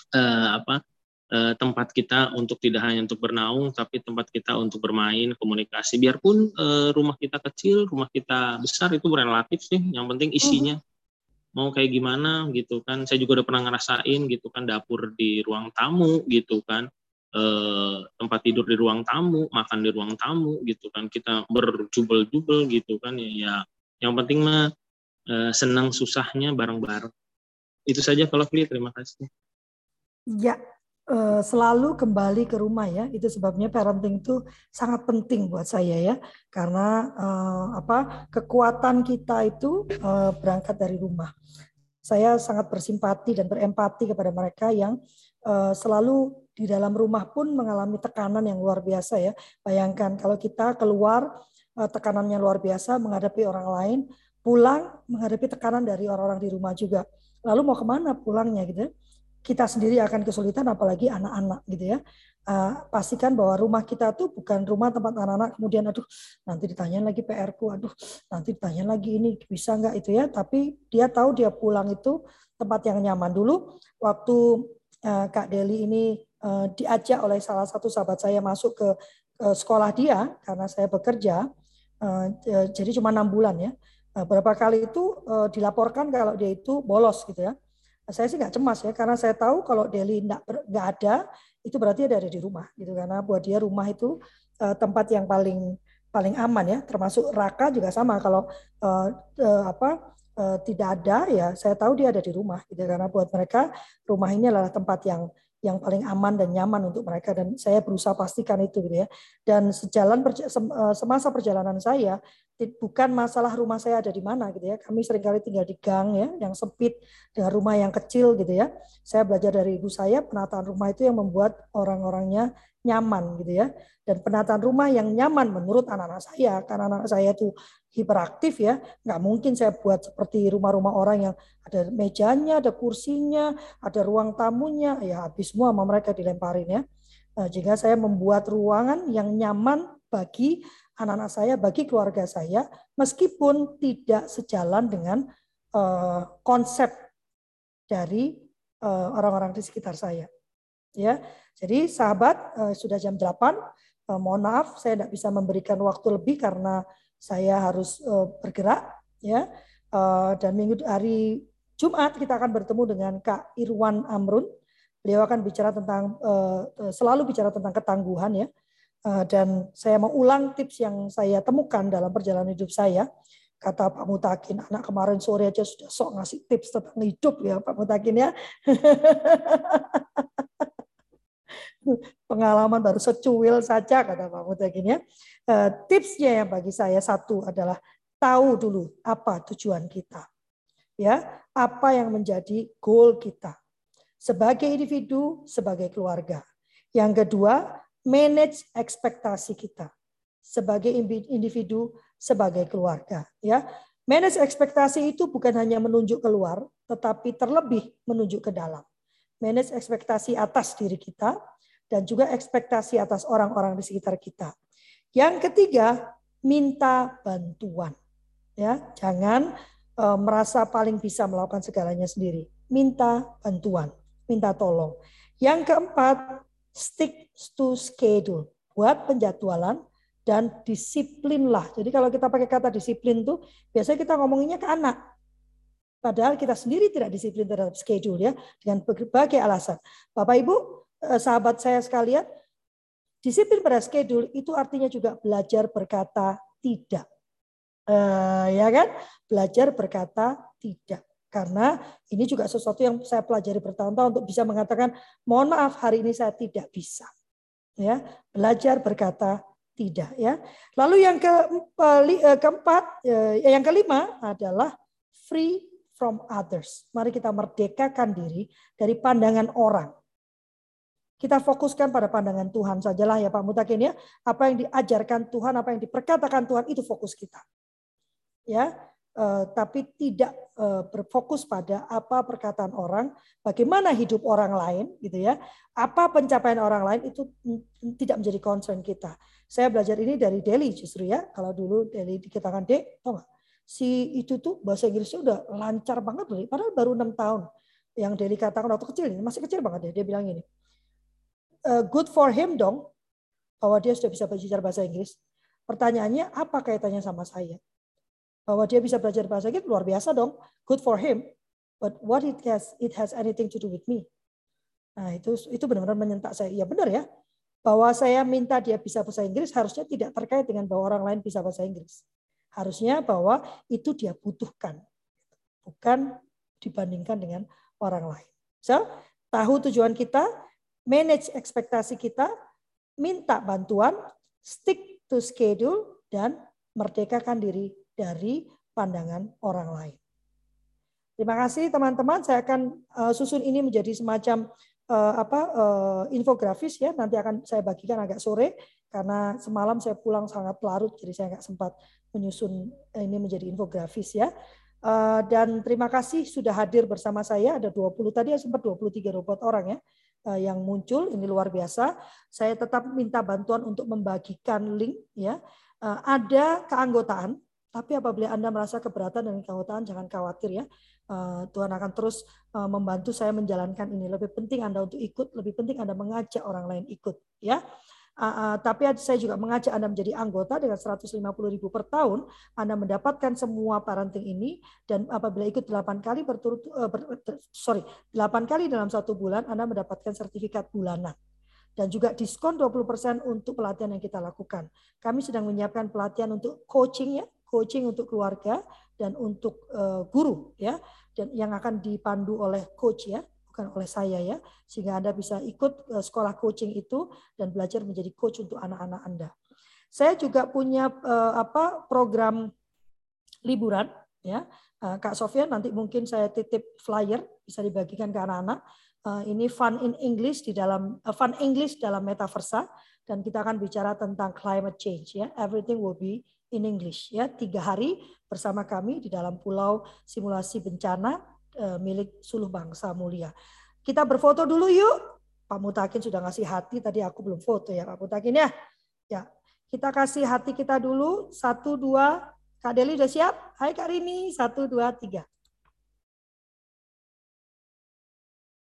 eh, apa eh, tempat kita untuk tidak hanya untuk bernaung tapi tempat kita untuk bermain komunikasi. Biarpun eh, rumah kita kecil rumah kita besar itu relatif sih. Yang penting isinya. hmm mau kayak gimana gitu kan. Saya juga udah pernah ngerasain gitu kan dapur di ruang tamu gitu kan. E, tempat tidur di ruang tamu makan di ruang tamu gitu kan. Kita berjubel-jubel gitu kan ya, ya. Yang penting mah e, senang susahnya bareng-bareng. Itu saja kalau Fli terima kasih. Ya selalu kembali ke rumah ya itu sebabnya parenting itu sangat penting buat saya ya karena e, apa kekuatan kita itu e, berangkat dari rumah saya sangat bersimpati dan berempati kepada mereka yang uh, selalu di dalam rumah pun mengalami tekanan yang luar biasa ya. Bayangkan kalau kita keluar uh, tekanannya luar biasa menghadapi orang lain, pulang menghadapi tekanan dari orang-orang di rumah juga. Lalu mau ke mana pulangnya gitu? Kita sendiri akan kesulitan apalagi anak-anak gitu ya uh, pastikan bahwa rumah kita tuh bukan rumah tempat anak-anak kemudian aduh nanti ditanya lagi PR-ku, aduh nanti ditanya lagi ini bisa nggak itu ya, tapi dia tahu dia pulang itu tempat yang nyaman dulu waktu uh, Kak Deli ini uh, diajak oleh salah satu sahabat saya masuk ke uh, sekolah dia karena saya bekerja uh, jadi cuma enam bulan ya. Uh, berapa kali itu uh, dilaporkan kalau dia itu bolos gitu ya. Saya sih nggak cemas ya karena saya tahu kalau Deli nggak ada itu berarti ada di rumah gitu. Karena buat dia rumah itu uh, tempat yang paling paling aman ya termasuk Raka juga sama. Kalau uh, uh, apa uh, tidak ada ya saya tahu dia ada di rumah gitu. Karena buat mereka rumah ini adalah tempat yang yang paling aman dan nyaman untuk mereka dan saya berusaha pastikan itu gitu ya. Dan sejalan semasa perjalanan saya bukan masalah rumah saya ada di mana gitu ya. Kami sering kali tinggal di gang ya, yang sempit dengan rumah yang kecil gitu ya. Saya belajar dari ibu saya penataan rumah itu yang membuat orang-orangnya nyaman gitu ya. Dan penataan rumah yang nyaman menurut anak-anak saya, karena anak, saya itu hiperaktif ya, nggak mungkin saya buat seperti rumah-rumah orang yang ada mejanya, ada kursinya, ada ruang tamunya, ya habis semua sama mereka dilemparin ya. Nah, jika saya membuat ruangan yang nyaman bagi anak-anak saya, bagi keluarga saya, meskipun tidak sejalan dengan uh, konsep dari eh, orang-orang di sekitar saya. Ya, jadi sahabat eh, sudah jam 8. Mohon maaf, saya tidak bisa memberikan waktu lebih karena saya harus bergerak. Ya, dan minggu hari Jumat kita akan bertemu dengan Kak Irwan Amrun. Beliau akan bicara tentang selalu bicara tentang ketangguhan ya. Dan saya mau ulang tips yang saya temukan dalam perjalanan hidup saya kata Pak Mutakin, anak kemarin sore aja sudah sok ngasih tips tentang hidup ya Pak Mutakin ya. Pengalaman baru secuil saja kata Pak Mutakin ya. Eh, tipsnya yang bagi saya satu adalah tahu dulu apa tujuan kita. Ya, apa yang menjadi goal kita sebagai individu, sebagai keluarga. Yang kedua, manage ekspektasi kita sebagai individu, sebagai keluarga. Ya, manage ekspektasi itu bukan hanya menunjuk keluar, tetapi terlebih menunjuk ke dalam. Manage ekspektasi atas diri kita dan juga ekspektasi atas orang-orang di sekitar kita. Yang ketiga, minta bantuan. Ya, jangan e, merasa paling bisa melakukan segalanya sendiri. Minta bantuan, minta tolong. Yang keempat, stick to schedule. Buat penjadwalan dan disiplinlah. Jadi kalau kita pakai kata disiplin tuh biasanya kita ngomonginnya ke anak. Padahal kita sendiri tidak disiplin terhadap schedule ya dengan berbagai alasan. Bapak Ibu, eh, sahabat saya sekalian, disiplin pada schedule itu artinya juga belajar berkata tidak. Uh, ya kan? Belajar berkata tidak. Karena ini juga sesuatu yang saya pelajari bertahun-tahun untuk bisa mengatakan, mohon maaf hari ini saya tidak bisa. Ya, belajar berkata tidak ya. Lalu yang ke, eh, keempat, eh, yang kelima adalah free from others. Mari kita merdekakan diri dari pandangan orang. Kita fokuskan pada pandangan Tuhan sajalah ya Pak Mutakin ya. Apa yang diajarkan Tuhan, apa yang diperkatakan Tuhan itu fokus kita. Ya, tapi tidak uh, berfokus pada apa perkataan orang, bagaimana hidup orang lain, gitu ya. Apa pencapaian orang lain itu tidak menjadi concern kita. Saya belajar ini dari Deli justru ya. Kalau dulu Deli dikatakan Dek, tau gak? Si itu tuh bahasa Inggrisnya udah lancar banget loh. Padahal baru enam tahun. Yang Deli katakan waktu kecil ini masih kecil banget ya. Dia bilang ini, e, good for him dong, bahwa dia sudah bisa belajar bahasa Inggris. Pertanyaannya apa kaitannya sama saya? Bahwa dia bisa belajar bahasa Inggris luar biasa dong. Good for him. But what it has it has anything to do with me. Nah, itu itu benar-benar menyentak saya. Ya benar ya. Bahwa saya minta dia bisa bahasa Inggris harusnya tidak terkait dengan bahwa orang lain bisa bahasa Inggris. Harusnya bahwa itu dia butuhkan. Bukan dibandingkan dengan orang lain. So, tahu tujuan kita, manage ekspektasi kita, minta bantuan, stick to schedule, dan merdekakan diri dari pandangan orang lain. Terima kasih teman-teman. Saya akan uh, susun ini menjadi semacam uh, apa uh, infografis ya. Nanti akan saya bagikan agak sore karena semalam saya pulang sangat larut jadi saya nggak sempat menyusun ini menjadi infografis ya. Dan terima kasih sudah hadir bersama saya ada 20 tadi ya sempat 23 robot orang ya yang muncul ini luar biasa. Saya tetap minta bantuan untuk membagikan link ya. Ada keanggotaan tapi apabila Anda merasa keberatan dengan keanggotaan, jangan khawatir ya. Eh, Tuhan akan terus eh, membantu saya menjalankan ini. Lebih penting Anda untuk ikut, lebih penting Anda mengajak orang lain ikut. ya. Uh, tapi saya juga mengajak Anda menjadi anggota dengan 150 ribu per tahun. Anda mendapatkan semua parenting ini dan apabila ikut 8 kali berturut uh, ber, sorry 8 kali dalam satu bulan Anda mendapatkan sertifikat bulanan dan juga diskon 20% untuk pelatihan yang kita lakukan. Kami sedang menyiapkan pelatihan untuk coaching ya, coaching untuk keluarga dan untuk uh, guru ya dan yang akan dipandu oleh coach ya bukan oleh saya ya sehingga Anda bisa ikut uh, sekolah coaching itu dan belajar menjadi coach untuk anak-anak Anda. Saya juga punya uh, apa program liburan ya. Kak Sofian nanti mungkin saya titip flyer bisa dibagikan ke anak-anak. Ini fun in English di dalam fun English dalam metaversa dan kita akan bicara tentang climate change ya. Everything will be in English ya tiga hari bersama kami di dalam pulau simulasi bencana uh, milik Suluh Bangsa Mulia. Kita berfoto dulu yuk. Pak Mutakin sudah ngasih hati tadi aku belum foto ya Pak Mutakin ya. Ya kita kasih hati kita dulu satu dua Kak Deli udah siap? Hai Kak Rini satu dua tiga.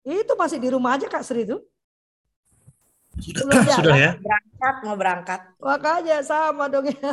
Itu masih di rumah aja Kak Sri itu. Sudah, Belum sudah ya. Berangkat, mau berangkat. Makanya sama dong ya.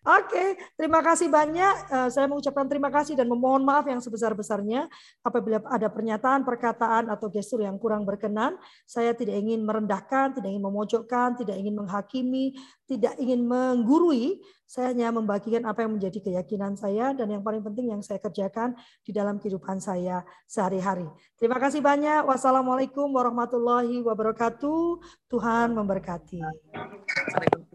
Oke, terima kasih banyak. Eh, Saya mengucapkan terima kasih dan memohon maaf yang sebesar-besarnya apabila ada pernyataan, perkataan atau gestur yang kurang berkenan. Saya tidak ingin merendahkan, tidak ingin memojokkan, tidak ingin menghakimi, tidak ingin menggurui. Saya hanya membagikan apa yang menjadi keyakinan saya dan yang paling penting yang saya kerjakan di dalam kehidupan saya sehari-hari. Terima kasih banyak. Wassalamualaikum warahmatullahi wabarakatuh. Tuhan memberkati.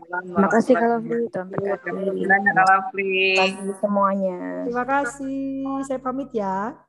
Terima kasih kalau Tuhan. Mudah-mudahan ya, Kak Lovely. Bagi semuanya. Terima kasih. Saya pamit ya.